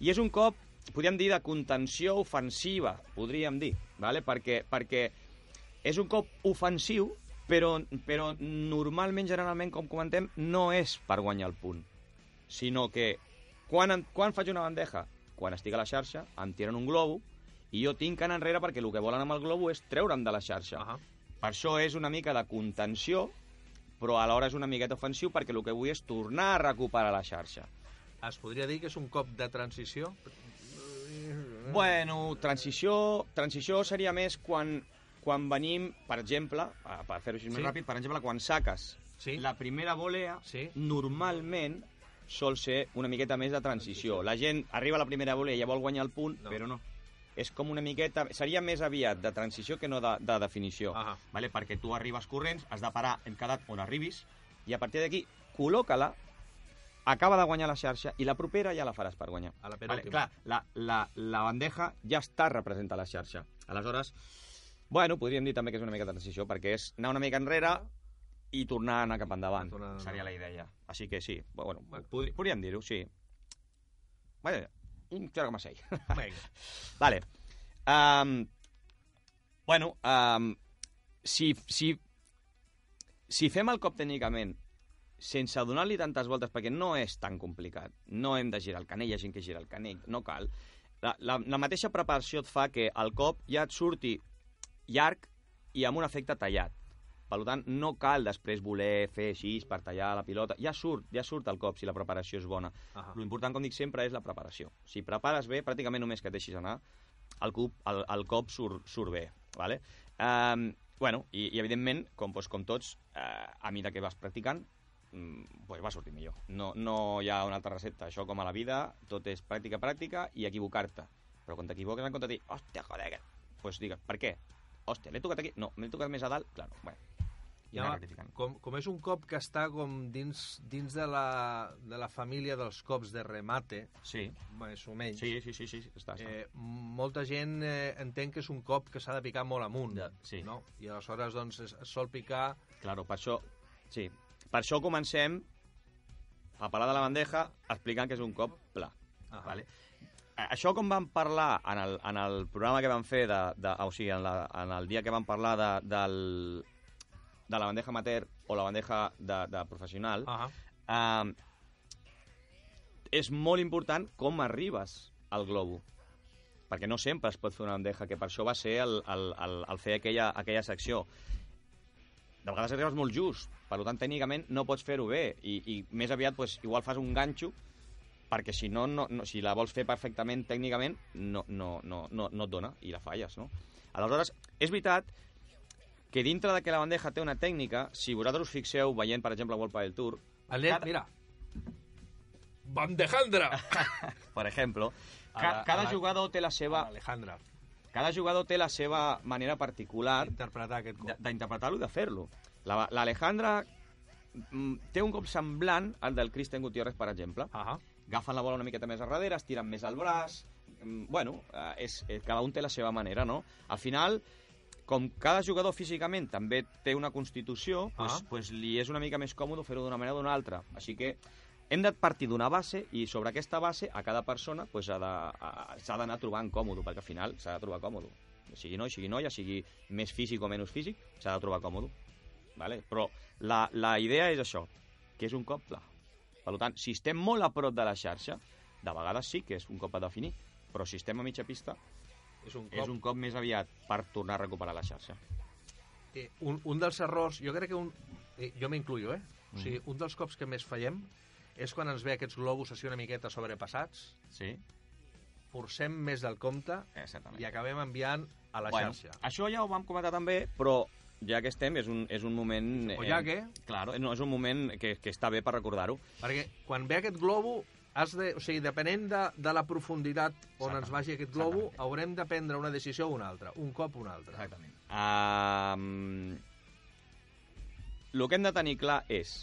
I és un cop, podríem dir, de contenció ofensiva, podríem dir, vale? perquè, perquè és un cop ofensiu, però, però normalment, generalment, com comentem, no és per guanyar el punt, sinó que quan, quan faig una bandeja? Quan estic a la xarxa, em tiren un globo i jo tinc anar enrere perquè el que volen amb el globo és treure'm de la xarxa. Ahà. Per això és una mica de contenció, però alhora és una miqueta ofensiu perquè el que vull és tornar a recuperar la xarxa. Es podria dir que és un cop de transició? Bueno, transició, transició seria més quan, quan venim, per exemple, per fer-ho així Sí. més ràpid, per exemple, quan saques Sí. la primera volea, Sí. normalment sol ser una miqueta més de transició. La gent arriba a la primera volea i ja vol guanyar el punt, No. però no és com una miqueta... Seria més aviat de transició que no de, de definició. Ah vale? Perquè tu arribes corrents, has de parar, hem quedat on arribis, i a partir d'aquí col·loca-la, acaba de guanyar la xarxa i la propera ja la faràs per guanyar. A la vale, clar, la, la, la bandeja ja està representada a la xarxa. Aleshores, bueno, podríem dir també que és una mica de transició, perquè és anar una mica enrere i tornar a anar cap endavant. Tornar... Seria la idea. Així que sí, bueno, podríem dir-ho, sí. Vale. 1,6. vale. Um, bueno, um, si, si, si fem el cop tècnicament sense donar-li tantes voltes, perquè no és tan complicat, no hem de girar el canell, hi ha gent que gira el canell, no cal. La, la, la mateixa preparació et fa que el cop ja et surti llarg i amb un efecte tallat. Per tant, no cal després voler fer així per tallar la pilota. Ja surt, ja surt el cop si la preparació és bona. Ahà. L'important, com dic sempre, és la preparació. Si prepares bé, pràcticament només que et deixis anar, el, cop, el, el cop surt, surt bé. Vale? Um, bueno, i, i evidentment, com, doncs, com tots, uh, a mesura que vas practicant, mm, pues va sortir millor. No, no hi ha una altra recepta. Això, com a la vida, tot és pràctica, pràctica i equivocar-te. Però quan t'equivoques en compte de dir, hòstia, joder, pues digues, per què? Hòstia, l'he tocat aquí? No, m'he tocat més a dalt? Claro, bueno. I Ja, com, com és un cop que està com dins, dins de, la, de la família dels cops de remate, Sí, més o menys, sí, sí, sí, sí, està, està. eh, molta gent eh, entén que és un cop que s'ha de picar molt amunt. Ja, sí. No? I aleshores doncs, es, es sol picar... Claro, per això, sí. Per això comencem a parlar de la bandeja explicant que és un cop pla. Ah. Vale? Això com vam parlar en el, en el programa que vam fer, de, de, o sigui, en, la, en el dia que vam parlar de, del, de la bandeja amateur o la bandeja de, de professional, Ah, eh, és molt important com arribes al globo perquè no sempre es pot fer una bandeja, que per això va ser el, el, el, el fer aquella, aquella secció. De vegades arribes molt just, per tant, tècnicament no pots fer-ho bé, i, i més aviat, pues, igual fas un ganxo, perquè si no, no, no si la vols fer perfectament tècnicament, no, no, no, no, no et dona, i la falles, no? Aleshores, és veritat que dintre de que la bandeja té una tècnica, si vosaltres us fixeu veient, per exemple, World Padel Tour, el Cada- mira, Bandejandra! per exemple, ca la- cada la- jugador té la seva Alejandra, cada jugador té la seva manera particular interpretar aquest cop. d'interpretar-lo i de fer-lo. La- L'Alejandra mm, té un cop semblant al del Cristian Gutiérrez, per exemple. Ah, Agafen la bola una miqueta més a darrere, estiren més el braç... mm, Bueno, eh, és, és, cada un té la seva manera, no? Al final, com cada jugador físicament també té una constitució, pues, Ah. pues li és una mica més còmode fer-ho d'una manera o d'una altra. Així que hem de partir d'una base i sobre aquesta base a cada persona pues, s'ha d'anar trobant còmode, perquè al final s'ha de trobar còmode. Sigui noi, sigui noia, sigui més físic o menys físic, s'ha de trobar còmode. Vale? Però la, la idea és això, que és un cop pla. Per tant, si estem molt a prop de la xarxa, de vegades sí que és un cop a definir, però si estem a mitja pista, és un cop. és un cop més aviat per tornar a recuperar la xarxa. Eh, un, un dels errors, jo crec que un... Eh, jo m'incluyo, eh? O sigui, Mm. un dels cops que més fallem és quan ens ve aquests globus així una miqueta sobrepassats, Sí? forcem més del compte Exactament. i acabem enviant a la bueno, xarxa. Això ja ho vam comentar també, però ja que estem, és un, és un moment... O ja que. Claro, no, és un moment que, que està bé per recordar-ho. Perquè quan ve aquest globo, has de, o sigui, depenent de, de la profunditat on ens vagi aquest globo, Exactament. haurem de prendre una decisió o una altra, un cop o una altra. Exactament. Um, el que hem de tenir clar és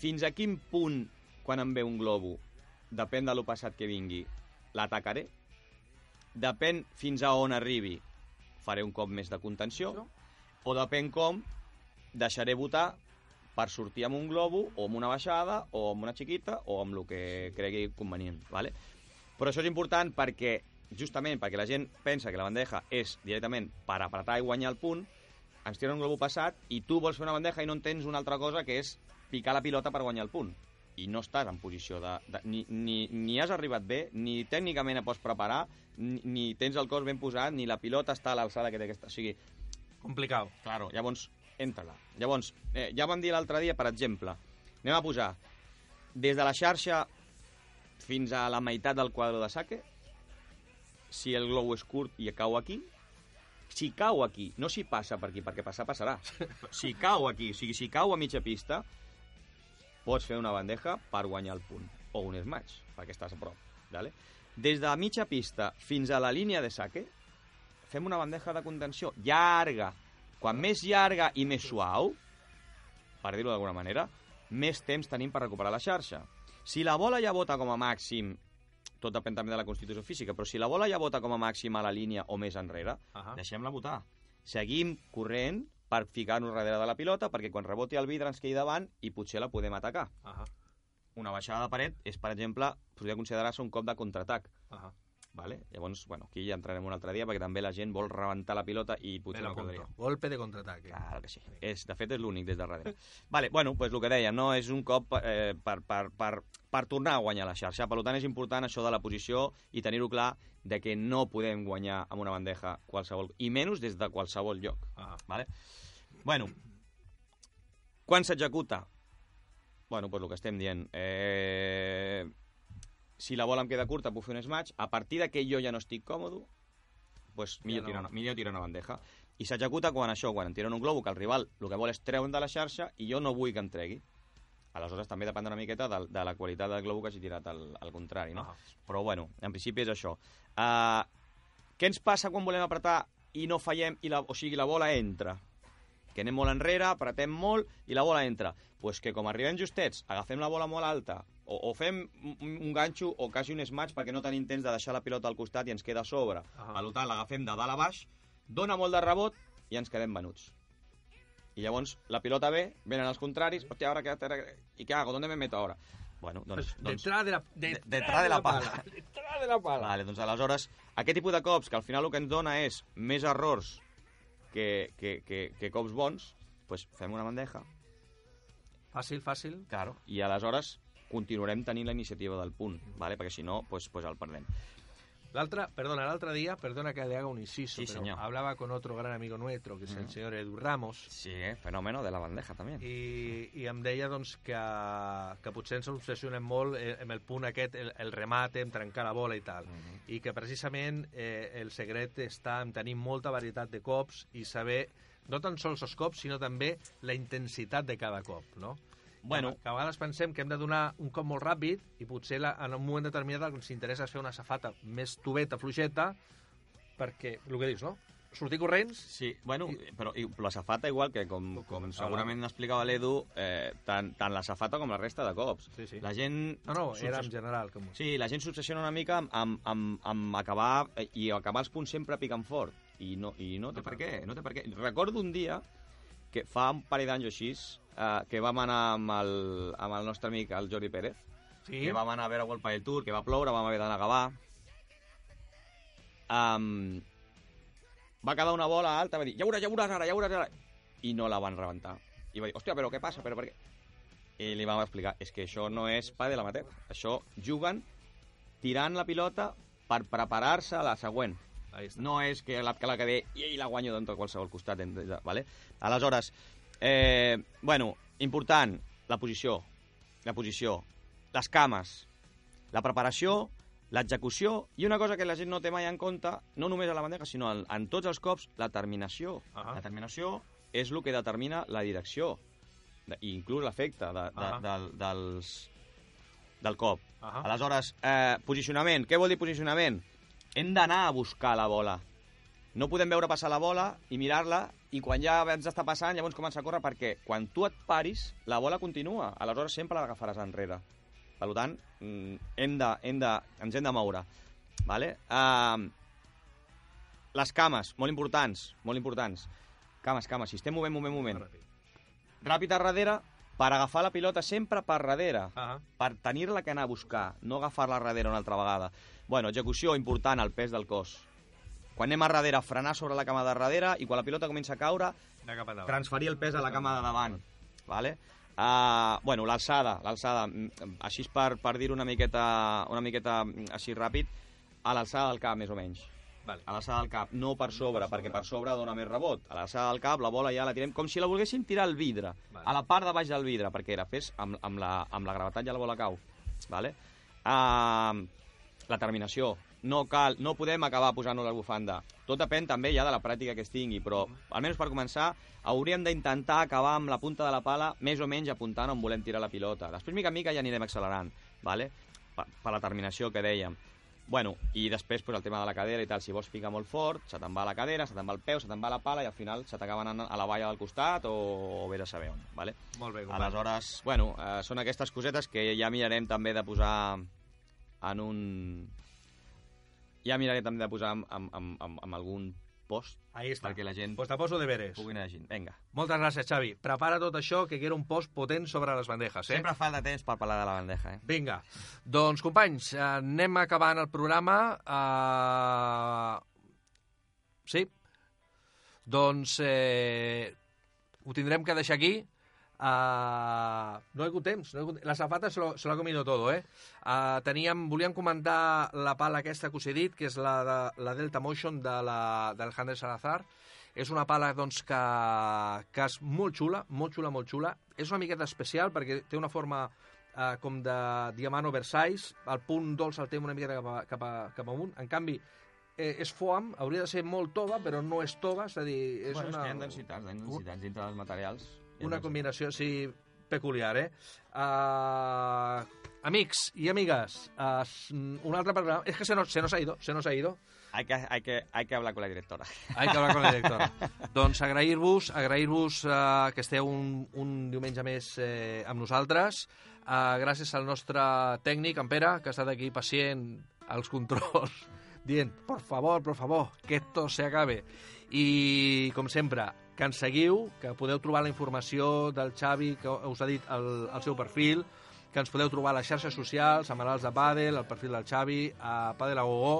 fins a quin punt, quan em ve un globo, depèn de lo passat que vingui, l'atacaré depèn fins a on arribi, faré un cop més de contenció, o depèn com, deixaré votar per sortir amb un globo, o amb una baixada, o amb una xiquita, o amb el que cregui convenient. ¿vale? Però això és important perquè, justament perquè la gent pensa que la bandeja és directament per apretar i guanyar el punt, ens tira un globo passat i tu vols fer una bandeja i no entens una altra cosa que és picar la pilota per guanyar el punt. I no estàs en posició de... de ni, ni, ni has arribat bé, ni tècnicament et pots preparar, ni, ni tens el cos ben posat, ni la pilota està a l'alçada que té aquesta... O sigui, Complicat. Claro, llavors, entra-la. Llavors, eh, ja vam dir l'altre dia, per exemple, anem a posar des de la xarxa fins a la meitat del quadre de saque, si el globo és curt i cau aquí, si cau aquí, no si passa per aquí, perquè passar passarà. Si cau aquí, o sigui, si cau a mitja pista, pots fer una bandeja per guanyar el punt, o un smash, perquè estàs a prop. Vale? Des de mitja pista fins a la línia de saque, fem una bandeja de contenció llarga. Quan més llarga i més suau, per dir-ho d'alguna manera, més temps tenim per recuperar la xarxa. Si la bola ja bota com a màxim, tot depèn també de la constitució física, però si la bola ja bota com a màxim a la línia o més enrere, Ahà. deixem-la botar. Seguim corrent per ficar-nos darrere de la pilota, perquè quan reboti el vidre ens quedi davant i potser la podem atacar. Ahà. Una baixada de paret és, per exemple, podria considerar-se un cop de contraatac. Ahà. Vale? Llavors, bueno, aquí ja entrarem un altre dia perquè també la gent vol rebentar la pilota i potser no caldria. Golpe de contraataque. Claro que sí. És, de fet, és l'únic des de darrere. vale, bueno, pues el que deia, no? És un cop eh, per, per, per, per tornar a guanyar la xarxa. Per tant, és important això de la posició i tenir-ho clar de que no podem guanyar amb una bandeja qualsevol, i menys des de qualsevol lloc. Ah. Vale? Bueno, quan s'executa? Bueno, pues el que estem dient. Eh, si la bola em queda curta, puc fer un smash. A partir de que jo ja no estic còmode, pues millor, no. tirar, una, millor tirar una bandeja. I s'executa quan això, quan em tiren un globo, que el rival el que vol és treure'm de la xarxa i jo no vull que em tregui. Aleshores també depèn una miqueta de, de la qualitat del globo que hagi tirat al, al contrari, no? Ah. Però bueno, en principi és això. Uh, què ens passa quan volem apretar i no fallem, i la, o sigui, la bola entra? Que anem molt enrere, apretem molt i la bola entra. pues que com arribem justets, agafem la bola molt alta o, o fem un, un ganxo o quasi un smash perquè no tenim temps de deixar la pilota al costat i ens queda a sobre. Ah. Per tant, l'agafem de dalt a baix, dona molt de rebot i ens quedem venuts. I llavors la pilota ve, venen els contraris, hòstia, ara què, ara, i què hago? ¿Dónde me meto ahora? Bueno, doncs... doncs Detrás de la, de- detrás de la pala. Detrás de la pala. Vale, doncs aleshores, aquest tipus de cops, que al final el que ens dona és més errors que, que, que, que cops bons, pues fem una bandeja, Fàcil, fàcil. claro, i aleshores continuarem tenint la iniciativa del punt, vale? perquè si no, pues, pues el perdem. L'altre, perdona, l'altre día, perdona que le haga un inciso, Sí, pero señor. hablaba con otro gran amigo nuestro, que es el señor Edu Ramos, Sí, eh? fenómeno de la bandeja també. i, i em deia doncs, que, que potser ens obsessionem molt eh, amb el punt aquest, el, el remate, en trencar la bola i tal. I que precisament eh, el secret està en tenir molta varietat de cops i saber no tan sols els cops, sinó també la intensitat de cada cop, no? Bueno. Que a vegades pensem que hem de donar un cop molt ràpid i potser la, en un moment determinat el que ens interessa és fer una safata més tubeta, fluixeta, perquè, el que dius, no? Sortir corrents Sí, bueno, però i, la safata igual que com, com segurament explicava l'Edu, eh, tant, tant la safata com la resta de cops. Sí, sí. La gent... No, no, era en general. Com... Sí, la gent s'obsessiona una mica amb, amb, amb, amb acabar eh, i acabar els punts sempre picant fort. I no, i no té per què, no té per què. Recordo un dia que fa un parell d'anys o així eh, que vam anar amb el, amb el nostre amic, el Jordi Pérez, Sí? que vam anar a veure World Padel Tour, que va ploure, vam haver d'anar a Gavà. Um, va quedar una bola alta, va dir, ja veuràs, ja veuràs ara, ja veuràs ara. I no la van rebentar. I va dir, hòstia, però què passa? Però per què? I li vam explicar, és que això no és pàdel amateur. Això juguen tirant la pilota per preparar-se a la següent. No és que la, que la que ve i la guanyo d'entre qualsevol costat. Vale? Aleshores, eh, bueno, important, la posició, la posició, les cames, la preparació, l'execució i una cosa que la gent no té mai en compte, no només a la bandeja, sinó en, en tots els cops, la terminació. Ahà. La terminació és el que determina la direcció, de, i inclús l'efecte de, de, Ahà. del, dels, del cop. Ahà. Aleshores, eh, posicionament. Què vol dir posicionament? Hem d'anar a buscar la bola. No podem veure passar la bola i mirar-la i quan ja ens està passant llavors comença a córrer perquè quan tu et paris la bola continua, aleshores sempre l'agafaràs enrere. Per tant, mm, hem de, hem de, ens hem de moure. Vale? Uh, Les cames, molt importants, molt importants. Cames, cames, si estem movent, movent, movent. Ràpid a darrere, per agafar la pilota sempre per darrere, Ah, per tenir-la que anar a buscar, no agafar-la darrere una altra vegada. Bueno, execució important, el pes del cos. Quan anem a darrere, frenar sobre la cama de darrere i quan la pilota comença a caure, transferir el pes a la cama de davant. Vale? Uh, bueno, l'alçada, l'alçada, mm, així per, per dir una miqueta, una miqueta mm, així ràpid, a l'alçada del cap, més o menys. Vale. A l'alçada del cap, no per sobre, perquè per sobre dona més rebot. A l'alçada del cap, la bola ja la tirem com si la volguéssim tirar al vidre, Vale. a la part de baix del vidre, perquè la fes amb, amb, la, amb la gravetat ja la bola cau. Vale? Uh, la terminació. No cal, no podem acabar posant-nos la bufanda. Tot depèn també ja de la pràctica que es tingui, però almenys per començar hauríem d'intentar acabar amb la punta de la pala més o menys apuntant on volem tirar la pilota. Després, mica en mica, ja anirem accelerant, vale? per, per la terminació que dèiem. Bueno, i després pues, el tema de la cadera i tal, si vols picar molt fort, se te'n va la cadera, se te'n va el peu, se te'n va la pala i al final se t'acaba anant a la valla del costat o, o vés a saber on, vale? Molt bé, company. Aleshores, bueno, eh, són aquestes cosetes que ja mirarem també de posar en un... Ja miraré també de posar en, en, en, en algun post Ahí està. perquè la gent Pues te poso deberes. pugui anar llegint. Vinga. Moltes gràcies, Xavi. Prepara tot això, que quiero un post potent sobre les bandejes, eh? Sempre falta temps per parlar de la bandeja, eh? Vinga. Doncs, companys, eh, anem acabant el programa. Uh... Sí? Doncs eh, ho tindrem que deixar aquí. Uh, no he hagut temps. No he hagut... La safata se lo, se lo ha comido todo, eh? Uh, teníem, volíem comentar la pala aquesta que us he dit, que és la, de, la Delta Motion de la, del Handel Salazar. És una pala doncs, que, que és molt xula, molt xula, molt xula. És una miqueta especial perquè té una forma eh, com de diamant oversize, el punt dolç el té una miqueta cap, a, cap, a, cap amunt. En canvi, eh, és foam, hauria de ser molt tova, però no és tova, és a dir, és bueno, una... és que hi ha densitats, hi ha densitats dintre dels materials. Una combinació així peculiar, eh? Uh, amics i amigues, uh, un altre programa... És que se nos, se nos ha ido, se nos ha ido. Hay que, hay, que, hay que hablar con la directora. Hay que hablar con la directora. doncs agrair-vos, agrair-vos uh, que esteu un, un diumenge més eh, amb nosaltres. Uh, gràcies al nostre tècnic, en Pere, que ha estat aquí pacient als controls, dient, por favor, por favor, que esto se acabe. I, com sempre, que ens seguiu, que podeu trobar la informació del Xavi, que us ha dit el, el seu perfil, que ens podeu trobar a les xarxes socials, a Manuals de Padel, el perfil del Xavi, a Padel a Gogó,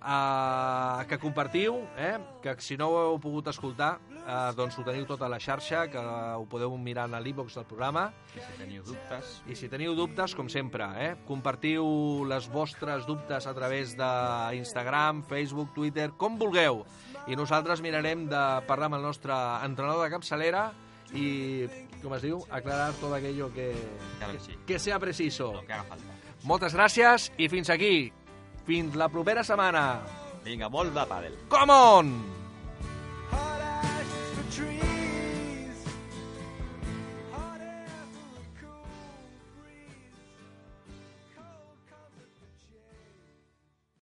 uh, que compartiu, eh? que si no ho heu pogut escoltar, uh, doncs ho teniu tot a la xarxa, que ho podeu mirar en l'e-box del programa. I si teniu dubtes... I si teniu dubtes, com sempre, eh? compartiu les vostres dubtes a través d'Instagram, Facebook, Twitter, com vulgueu. I nosaltres mirarem de parlar amb el nostre entrenador de capçalera i, com es diu, aclarar tot aquello que, Claro que sí. que sea preciso. Lo que haga falta. Moltes gràcies i fins aquí. Fins la propera setmana. Vinga, molt de pàdel. Come on!